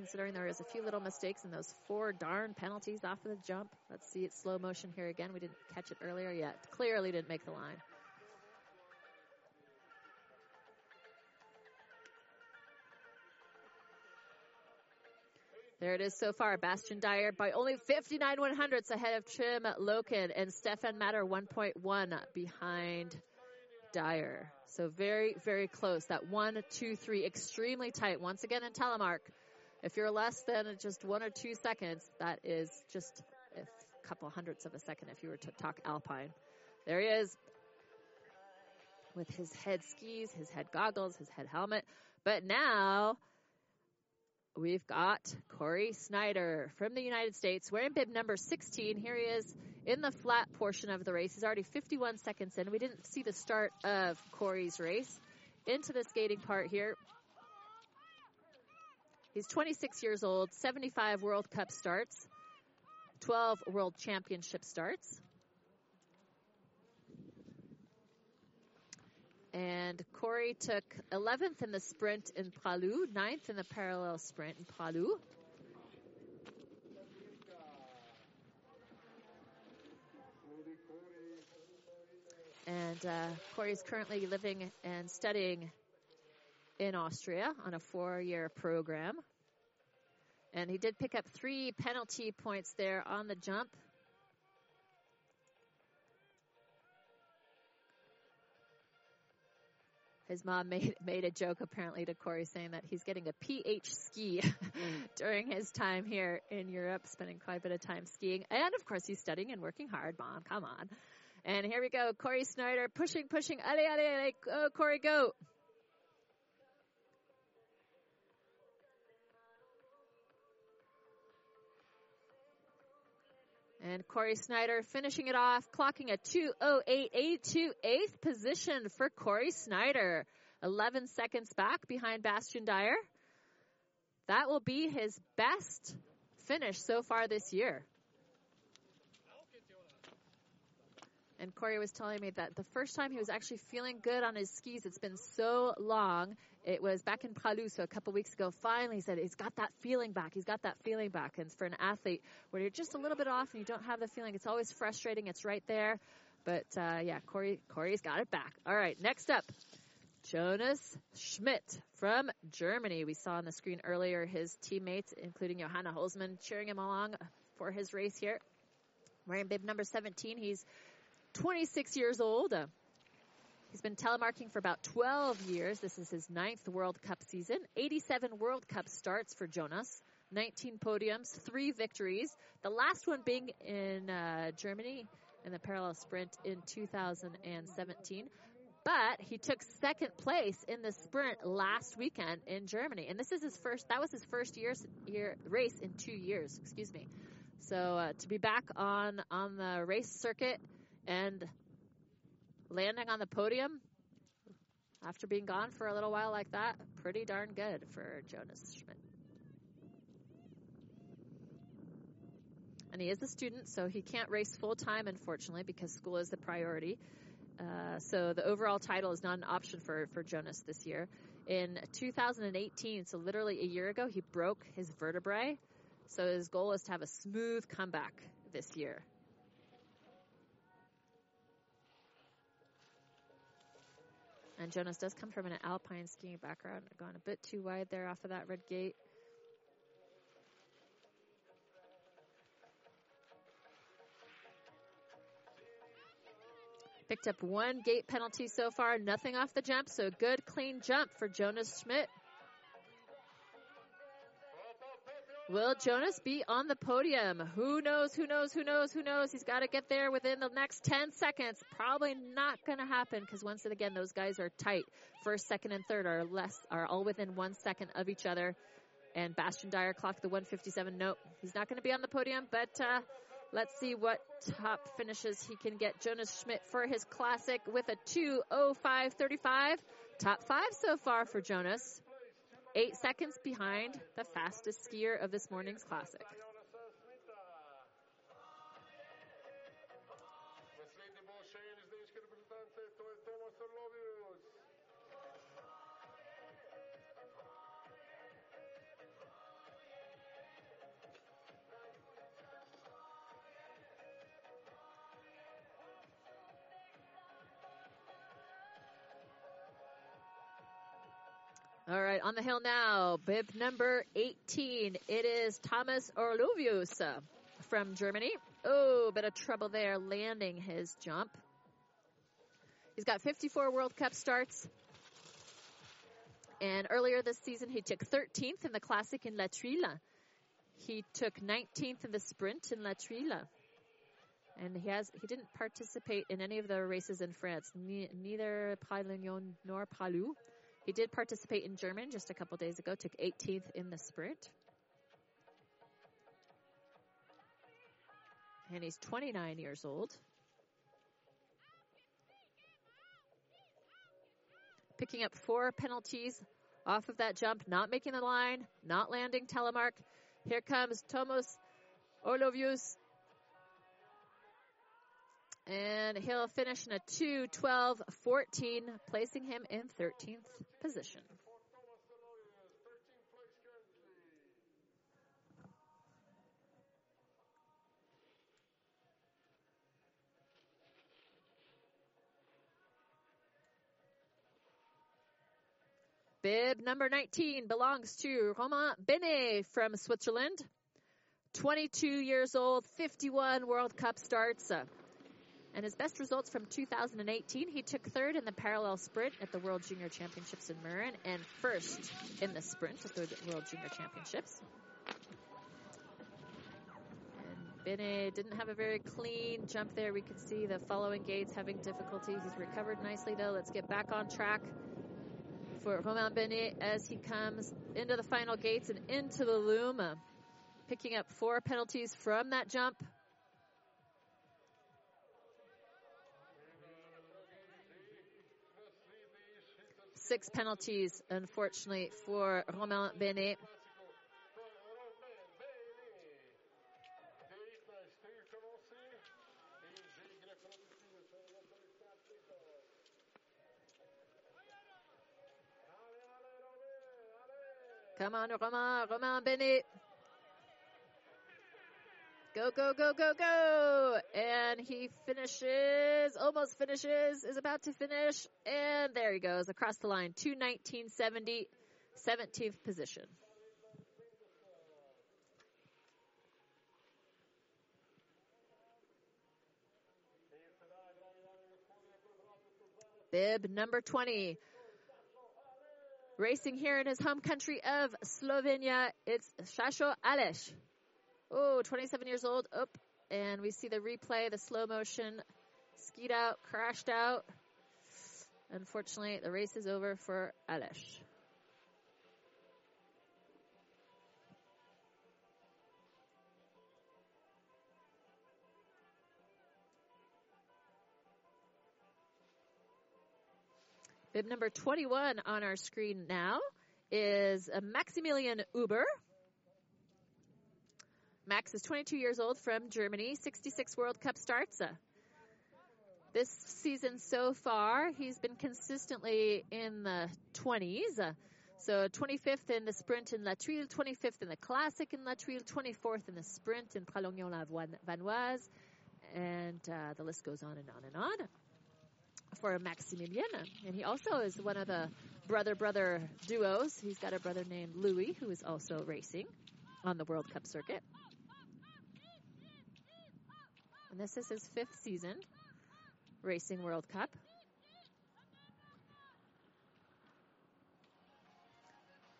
Considering there is a few little mistakes and those four darn penalties off of the jump. Let's see it slow motion here again. We didn't catch it earlier yet. Clearly didn't make the line. There it is so far. Bastien Dayer by only 59 one hundredths ahead of Trym Loken and Stefan Matter 1.1 behind Dayer. So very, very close. That one, two, three, extremely tight. Once again in telemark, if you're less than just one or two seconds, that is just a couple hundredths of a second if you were to talk Alpine. There he is with his head skis, his head goggles, his head helmet. But now we've got Corey Snyder from the United States wearing bib number 16. Here he is in the flat portion of the race. He's already 51 seconds in. We didn't see the start of Corey's race into the skating part here. He's 26 years old, 75 World Cup starts, 12 World Championship starts. And Corey took 11th in the sprint in Pra Loup, 9th in the parallel sprint in Pra Loup. And uh, Cory is currently living and studying in Austria on a four-year program. And he did pick up three penalty points there on the jump. his mom made made a joke apparently to Corey saying that he's getting a PH ski during his time here in Europe, spending quite a bit of time skiing. And of course he's studying and working hard, mom. Come on. And here we go. Corey Snyder pushing, pushing. Allez, allez, allez. Go, Cory, go. And Corey Snyder finishing it off, clocking a 208.82 eighth position for Corey Snyder. 11 seconds back behind Bastien Dayer. That will be his best finish so far this year. And Corey was telling me that the first time he was actually feeling good on his skis, it's been so long. It was back in Pra Loup, so a couple weeks ago. Finally, he said he's got that feeling back. He's got that feeling back. And for an athlete, where you're just a little bit off and you don't have the feeling, it's always frustrating. It's right there. But uh, yeah, Corey, Corey's got it back. All right, next up, Jonas Schmidt from Germany. We saw on the screen earlier his teammates, including Johanna Holzmann, cheering him along for his race here. Wearing bib number 17, he's 26 years old. Uh, he's been telemarking for about 12 years. This is his ninth World Cup season. 87 World Cup starts for Jonas. 19 podiums, three victories. The last one being in uh, Germany in the parallel sprint in 2017. But he took second place in the sprint last weekend in Germany, and this is his first. That was his first year, year race in two years. Excuse me. So uh, to be back on on the race circuit and landing on the podium after being gone for a little while like that, pretty darn good for Jonas Schmidt. And he is a student, so he can't race full time, unfortunately, because school is the priority. Uh, so the overall title is not an option for, for Jonas this year. In 2018, so literally a year ago, he broke his vertebrae. So his goal is to have a smooth comeback this year. And Jonas does come from an alpine skiing background, going a bit too wide there off of that red gate. Picked up one gate penalty so far, nothing off the jump, so good clean jump for Jonas Schmidt. Will Jonas be on the podium? Who knows? Who knows? Who knows? Who knows? He's got to get there within the next 10 seconds. Probably not going to happen because once again, those guys are tight. First, second, and third are less, are all within one second of each other. And Bastien Dayer clocked the 157. Nope, he's not going to be on the podium, but uh, let's see what top finishes he can get. Jonas Schmidt for his classic with a 205.35. Top five so far for Jonas. Eight seconds behind the fastest skier of this morning's classic. The hill now, bib number 18. It is Thomas Orlovius uh, from Germany. Oh, bit of trouble there landing his jump. He's got 54 World Cup starts. And earlier this season, he took 13th in the Classic in La Thuile. He took 19th in the Sprint in La Thuile. And he has he didn't participate in any of the races in France, ne- neither Pralognan nor Pra Loup. He did participate in German just a couple days ago, took 18th in the sprint. And he's 29 years old. Picking up four penalties off of that jump, not making the line, not landing telemark. Here comes Thomas Orlovius and he'll finish in a 2 12 14, placing him in 13th position. Bib number 19 belongs to Romain Benet from Switzerland. 22 years old, 51 World Cup starts. And his best results from 2018, he took third in the parallel sprint at the World Junior Championships in Mürren and first in the sprint at the World Junior Championships. And didn't have a very clean jump there. We could see the following gates having difficulty. He's recovered nicely though. Let's get back on track for Romain Benet as he comes into the final gates and into the loom, uh, picking up four penalties from that jump six penalties, unfortunately, for Romain Benet. Come on, Romain, Romain Benet. Go, go, go, go, go. And he finishes, almost finishes, is about to finish. And there he goes across the line. 219.70, 17th position. Bib number 20. Racing here in his home country of Slovenia, it's Sašo Aleš. Oh, 27 years old. Up. And we see the replay, the slow motion. Skied out, crashed out. Unfortunately, the race is over for Aleš. Bib number 21 on our screen now is Maximilian Huber. Max is 22 years old from Germany, 66 World Cup starts. This season so far, he's been consistently in the 20s. So 25th in the sprint in La Thuile, 25th in the classic in La Thuile, 24th in the sprint in Pralognan la Vanoise, and uh, the list goes on and on and on for Maximilien. And he also is one of the brother brother duos. He's got a brother named Louis who is also racing on the World Cup circuit. And this is his fifth season racing World Cup.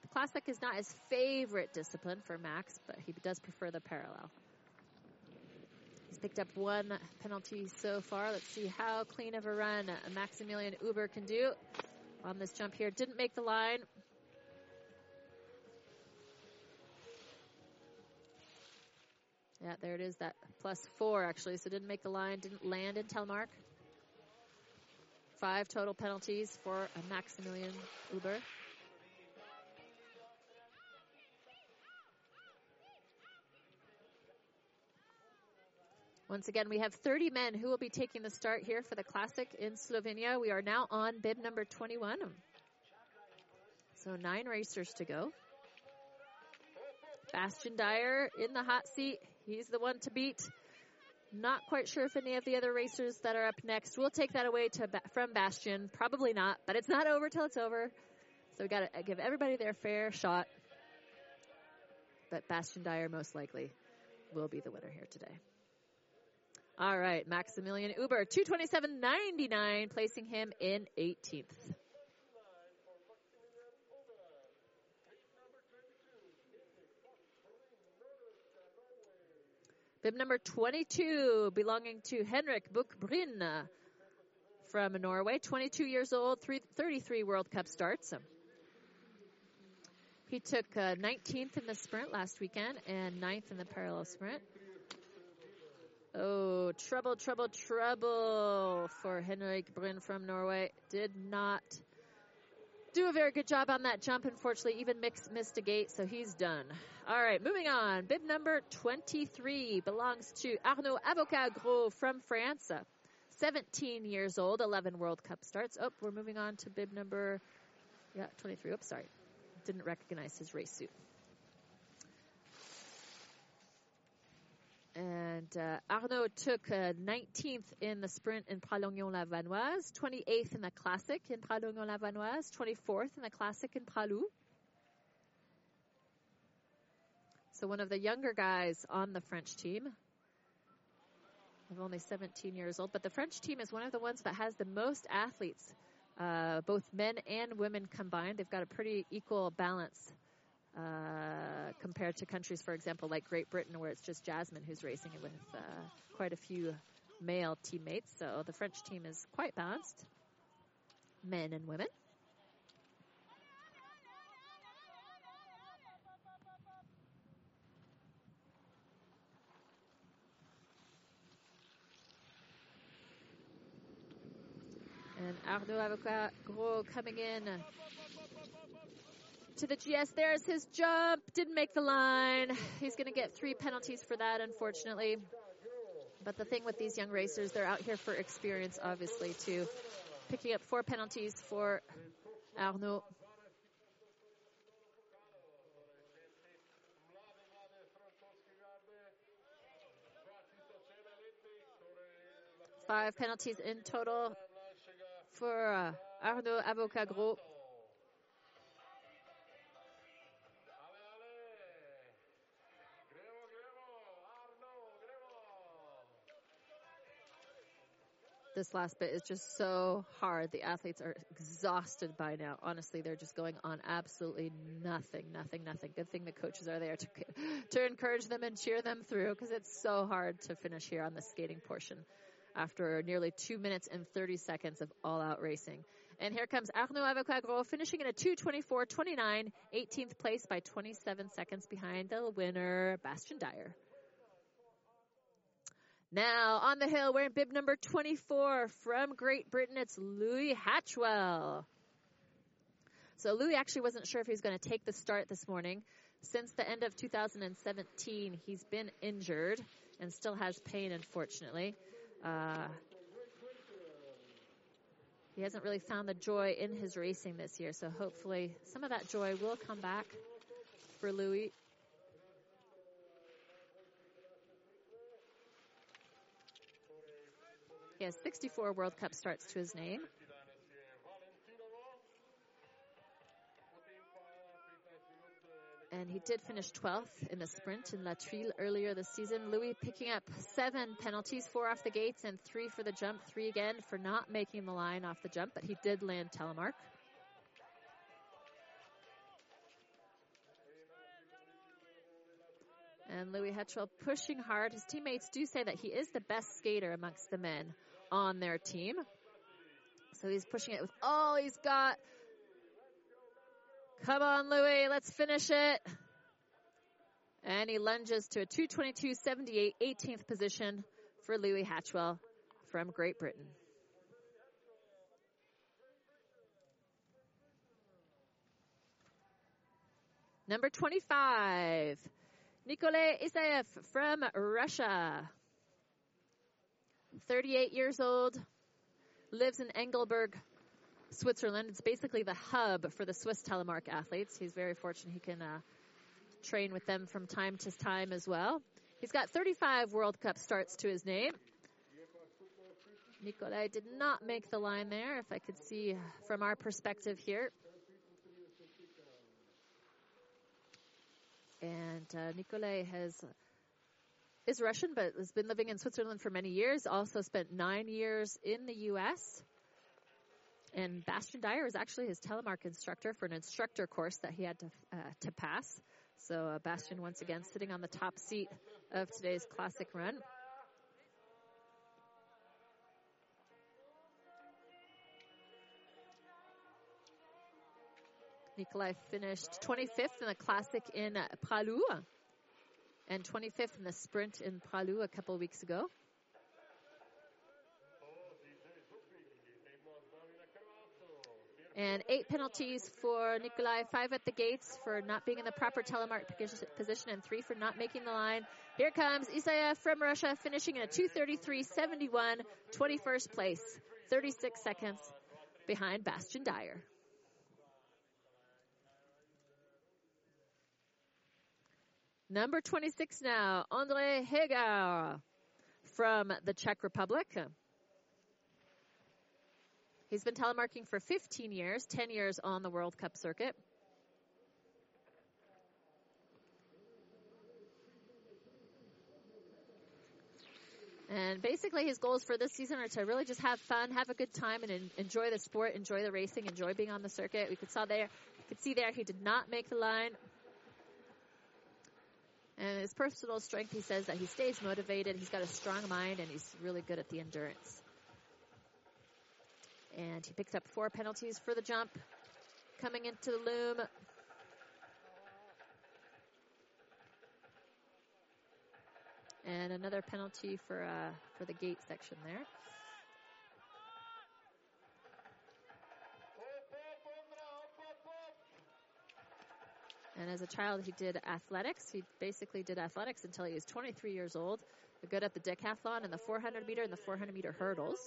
The Classic is not his favorite discipline for Max, but he does prefer the parallel. He's picked up one penalty so far. Let's see how clean of a run Maximilian Huber can do on this jump here. Didn't make the line. Yeah, there it is, that plus four actually. So didn't make the line, didn't land in telemark. Five total penalties for Maximilian Huber. Once again, we have 30 men who will be taking the start here for the Classic in Slovenia. We are now on bib number 21. So nine racers to go. Bastien Dayer in the hot seat. He's the one to beat. Not quite sure if any of the other racers that are up next will take that away to from Bastien. Probably not, but it's not over till it's over. So we got to uh, give everybody their fair shot. But Bastien Dayer most likely will be the winner here today. All right, Maximilian Huber, 227.99, placing him in 18th. Bib number 22, belonging to Henrik Buchbryn from Norway, 22 years old, 33 World Cup starts. He took uh, 19th in the sprint last weekend and 9th in the parallel sprint. Oh, trouble, trouble, trouble for Henrik Bryn from Norway. Did not do a very good job on that jump. Unfortunately, even mix, missed a gate, so he's done. All right, moving on. Bib number 23 belongs to Arnaud Avocat Gros from France. 17 years old, 11 World Cup starts. Oh, we're moving on to bib number, yeah, 23. Oops, sorry. Didn't recognize his race suit. And uh, Arnaud took uh, 19th in the sprint in Pralognan-la-Vanoise, 28th in the classic in Pralognan-la-Vanoise, 24th in the classic in Pra Loup. So one of the younger guys on the French team. Of only 17 years old, but the French team is one of the ones that has the most athletes, uh, both men and women combined. They've got a pretty equal balance uh, compared to countries, for example, like Great Britain, where it's just Jasmine who's racing with uh, quite a few male teammates. So the French team is quite balanced, men and women. And Arnaud Avocat Gros coming in to the GS. There's his jump. Didn't make the line. He's going to get three penalties for that, unfortunately. But the thing with these young racers, they're out here for experience, obviously, too. Picking up four penalties for Arnaud. Five penalties in total for uh, Arnaud Avocat Gros. this last bit is just so hard. The athletes are exhausted by now. Honestly, they're just going on absolutely nothing, nothing, nothing. Good thing the coaches are there to, to encourage them and cheer them through because it's so hard to finish here on the skating portion after nearly two minutes and 30 seconds of all out racing. And here comes Arnaud Avocat Gros finishing in a 224.29, 18th place by 27 seconds behind the winner, Bastien Dayer. Now on the hill, wearing bib number 24 from Great Britain, it's Louis Hatchwell. So Louis actually wasn't sure if he was going to take the start this morning. Since the end of 2017, he's been injured and still has pain, unfortunately. Uh, he hasn't really found the joy in his racing this year, so hopefully some of that joy will come back for Louis. He has 64 World Cup starts to his name. And he did finish 12th in the sprint in La Thuile earlier this season. Louis picking up seven penalties, four off the gates and three for the jump, three again for not making the line off the jump, but he did land telemark. And Louis Hatchwell pushing hard. His teammates do say that he is the best skater amongst the men on their team. So he's pushing it with all he's got. Come on, Louis, let's finish it. And he lunges to a 222.78, 18th position for Louis Hatchwell from Great Britain. Number 25, Nikolay Isaev from Russia. 38 years old, lives in Engelberg, Switzerland. It's basically the hub for the Swiss telemark athletes. He's very fortunate he can uh, train with them from time to time as well. He's got 35 World Cup starts to his name. Nikolai did not make the line there, if I could see from our perspective here. And uh, Nikolai has is Russian, but has been living in Switzerland for many years. Also spent nine years in the U.S. And Bastien Dayer is actually his telemark instructor for an instructor course that he had to uh, to pass. So uh, Bastien once again sitting on the top seat of today's classic run. Nikolai finished 25th in the classic in Pra Loup and 25th in the sprint in Pra Loup a couple weeks ago. And eight penalties for Nikolai, five at the gates for not being in the proper telemark position, and three for not making the line. Here comes Isaev from Russia, finishing in a 233.71, 21st place, 36 seconds behind Bastien Dayer. Number 26 now, Andre Heger from the Czech Republic. He's been telemarking for 15 years, 10 years on the World Cup circuit. And basically, his goals for this season are to really just have fun, have a good time, and enjoy the sport, enjoy the racing, enjoy being on the circuit. We could saw there, could see there, he did not make the line. And his personal strength, he says that he stays motivated. He's got a strong mind and he's really good at the endurance. And he picks up four penalties for the jump. Coming into the loom, and another penalty for uh, for the gate section there. And as a child, he did athletics. He basically did athletics until he was 23 years old. Good at the decathlon and the 400 meter and the 400 meter hurdles.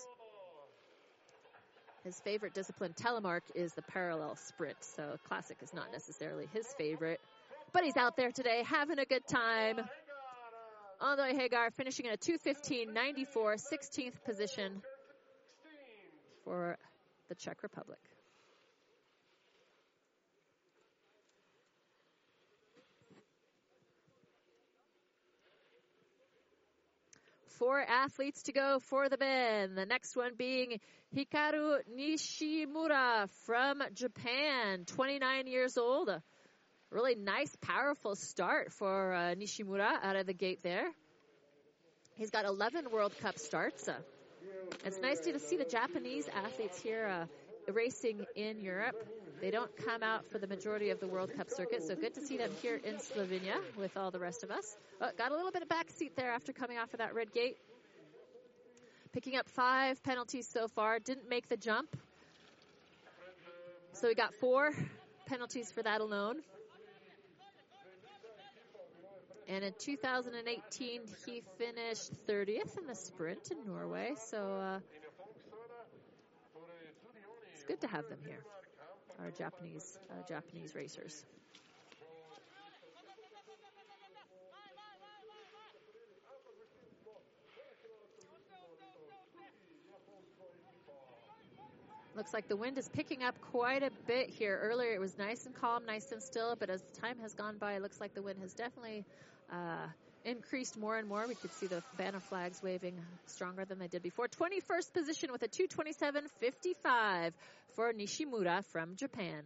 His favorite discipline, telemark, is the parallel sprint. So classic is not necessarily his favorite. But he's out there today having a good time. Andre Hagar finishing in a 215.94, 16th position for the Czech Republic. Four athletes to go for the men. The next one being Hikaru Nishimura from Japan, 29 years old. A really nice, powerful start for uh, Nishimura out of the gate there. He's got 11 World Cup starts. Uh, it's nice to see the Japanese athletes here uh, racing in Europe. They don't come out for the majority of the World Cup circuit, so good to see them here in Slovenia with all the rest of us. Got a little bit of backseat there after coming off of that red gate. Picking up five penalties so far, didn't make the jump. So we got four penalties for that alone. And in 2018, he finished 30th in the sprint in Norway. So uh, it's good to have them here, our Japanese uh, Japanese racers. Looks like the wind is picking up quite a bit here. Earlier it was nice and calm, nice and still, but as time has gone by, it looks like the wind has definitely uh, increased more and more. We could see the banner flags waving stronger than they did before. 21st position with a 227.55 for Nishimura from Japan.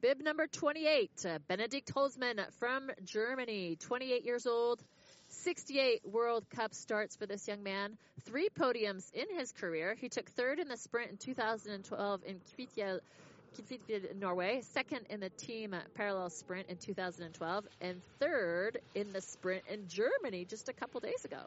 Bib number 28, uh, Benedikt Holzmann from Germany, 28 years old. 68 World Cup starts for this young man, three podiums in his career. He took third in the sprint in 2012 in Kvitfjell, Norway, second in the team parallel sprint in 2012, and third in the sprint in Germany just a couple days ago.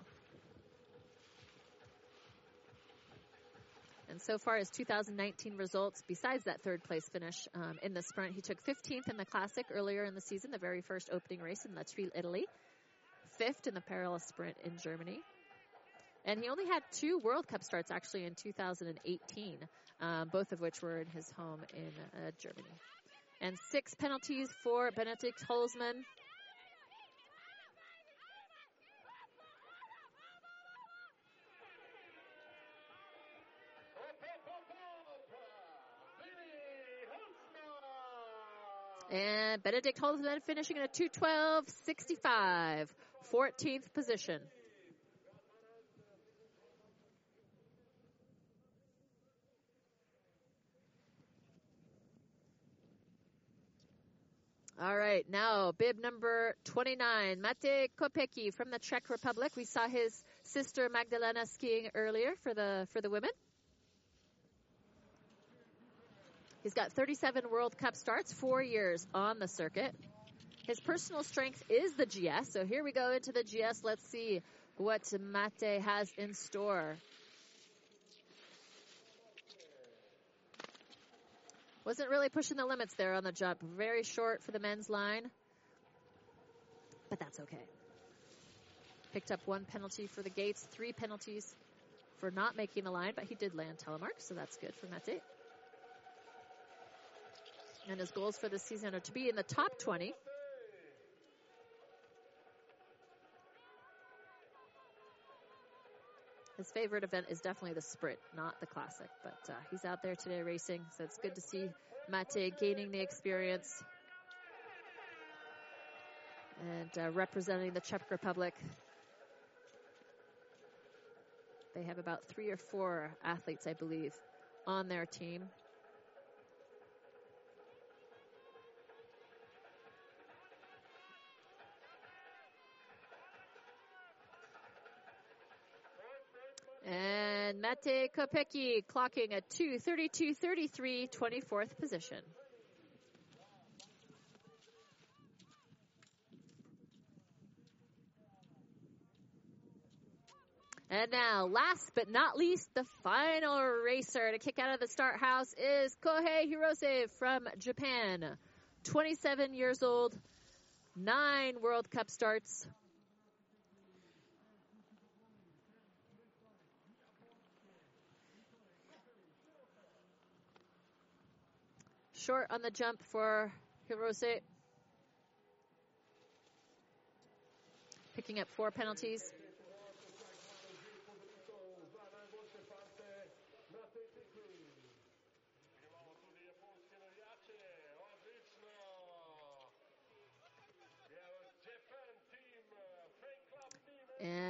And so far as 2019 results, besides that third place finish um, in the sprint, he took 15th in the Classic earlier in the season, the very first opening race in La Italy fifth in the parallel sprint in Germany. And he only had two World Cup starts actually in 2018, um, both of which were in his home in uh, Germany. And six penalties for Benedikt Holzmann. And Benedikt Holzmann finishing in a 212.65. 14th position. All right, now bib number 29, Mate Kopecky from the Czech Republic. We saw his sister Magdalena skiing earlier for the for the women. He's got 37 World Cup starts, four years on the circuit. His personal strength is the GS. So here we go into the GS. Let's see what Mate has in store. Wasn't really pushing the limits there on the jump. Very short for the men's line. But that's okay. Picked up one penalty for the gates, three penalties for not making the line, but he did land telemark, so that's good for Mate. And his goals for this season are to be in the top 20 His favorite event is definitely the sprint, not the classic. But uh, he's out there today racing, so it's good to see Mate gaining the experience and uh, representing the Czech Republic. They have about three or four athletes, I believe, on their team. And Mate Kopecky clocking at 2.32.33, 24th position. And now, last but not least, the final racer to kick out of the start house is Kohei Hirose from Japan. 27 years old, nine World Cup starts. Short on the jump for Hirose. Picking up four penalties.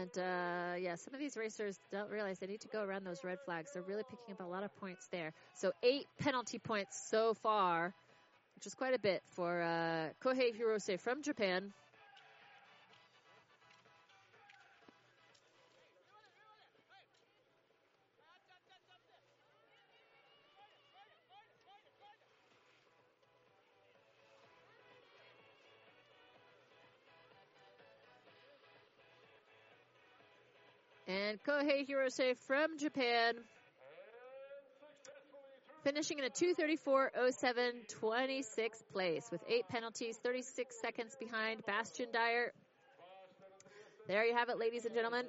And uh, yeah, some of these racers don't realize they need to go around those red flags. They're really picking up a lot of points there. So eight penalty points so far, which is quite a bit for uh, Kohei Hirose from Japan. And Kohei Hirose from Japan. Finishing in a 234.07, 26th place with eight penalties, 36 seconds behind Bastien Dayer. There you have it, ladies and gentlemen.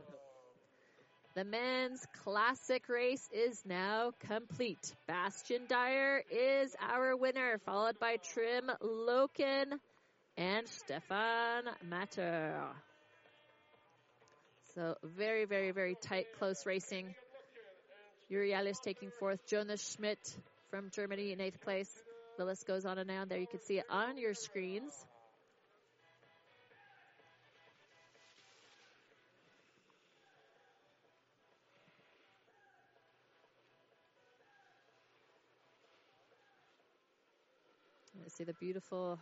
The men's classic race is now complete. Bastien Dayer is our winner, followed by Trym Loken and Stefan Matter. So very, very, very tight, close racing. Juri Alice taking fourth. Jonas Schmidt from Germany in eighth place. The list goes on and on. There you can see it on your screens. You see the beautiful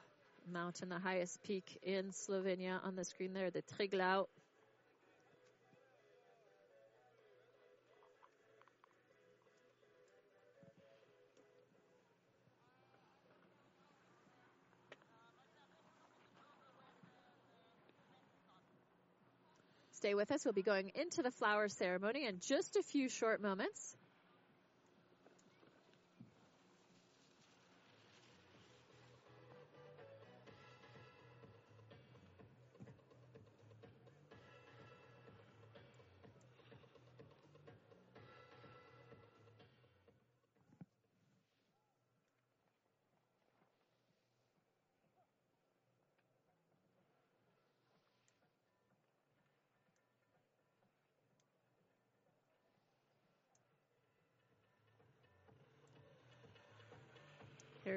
mountain, the highest peak in Slovenia on the screen there, the Triglav. Stay with us. We'll be going into the flower ceremony in just a few short moments.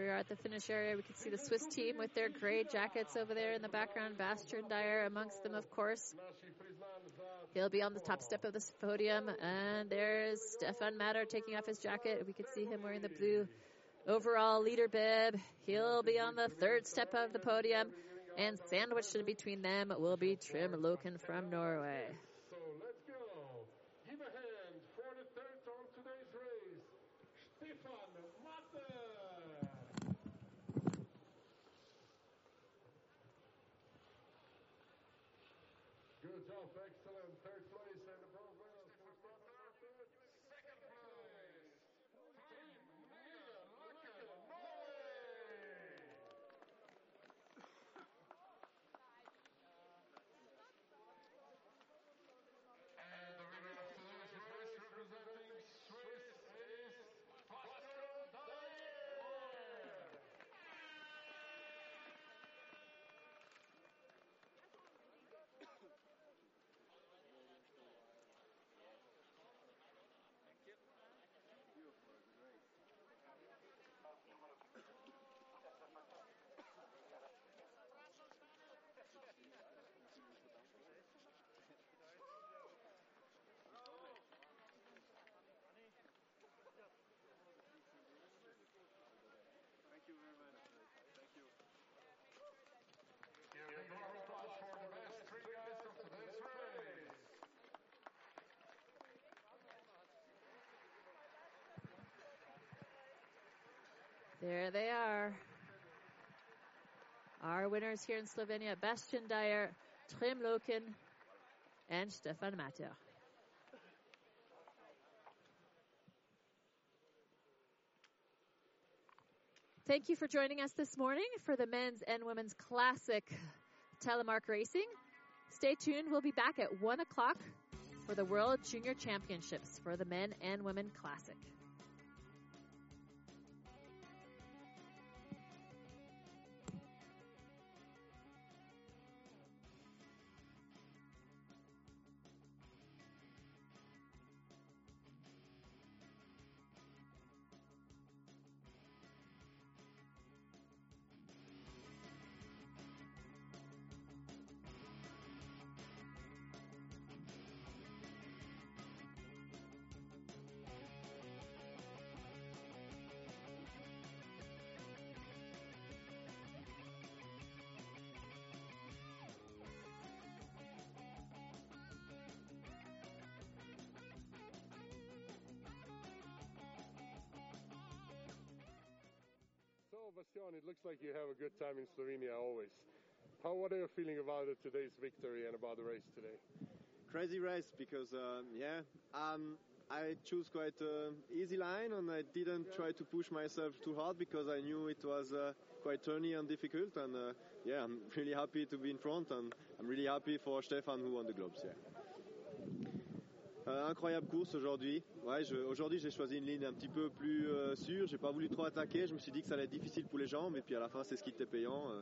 We are at the finish area. We can see the Swiss team with their gray jackets over there in the background. Bastien Dayer amongst them, of course. He'll be on the top step of this podium. And there's Stefan Matter taking off his jacket. We can see him wearing the blue overall leader bib. He'll be on the third step of the podium. And sandwiched in between them will be Trym Loken from Norway. There they are. Our winners here in Slovenia, Bastien Dayer, Trym Loken, and Stefan Matter. Thank you for joining us this morning for the men's and women's classic telemark racing. Stay tuned. We'll be back at one o'clock for the World Junior Championships for the men and women classic. It looks like you have a good time in Slovenia always. How what are you feeling about it, today's victory and about the race today? Crazy race because uh, yeah, um, I choose quite an easy line and I didn't try to push myself too hard because I knew it was uh, quite turny and difficult and uh, yeah, I'm really happy to be in front and I'm really happy for Stefan who won the globes. Yeah. Euh, incroyable course aujourd'hui. Ouais, aujourd'hui j'ai choisi une ligne un petit peu plus euh, sûre. J'ai pas voulu trop attaquer. Je me suis dit que ça allait être difficile pour les jambes et puis à la fin c'est ce qui était payant. Euh,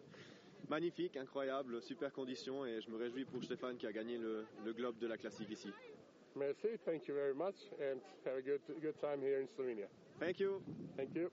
magnifique, incroyable, super condition et je me réjouis pour Stéphane qui a gagné le, le globe de la classique ici. Merci, thank you very much and have a good good time here in Slovenia. Thank you. Thank you.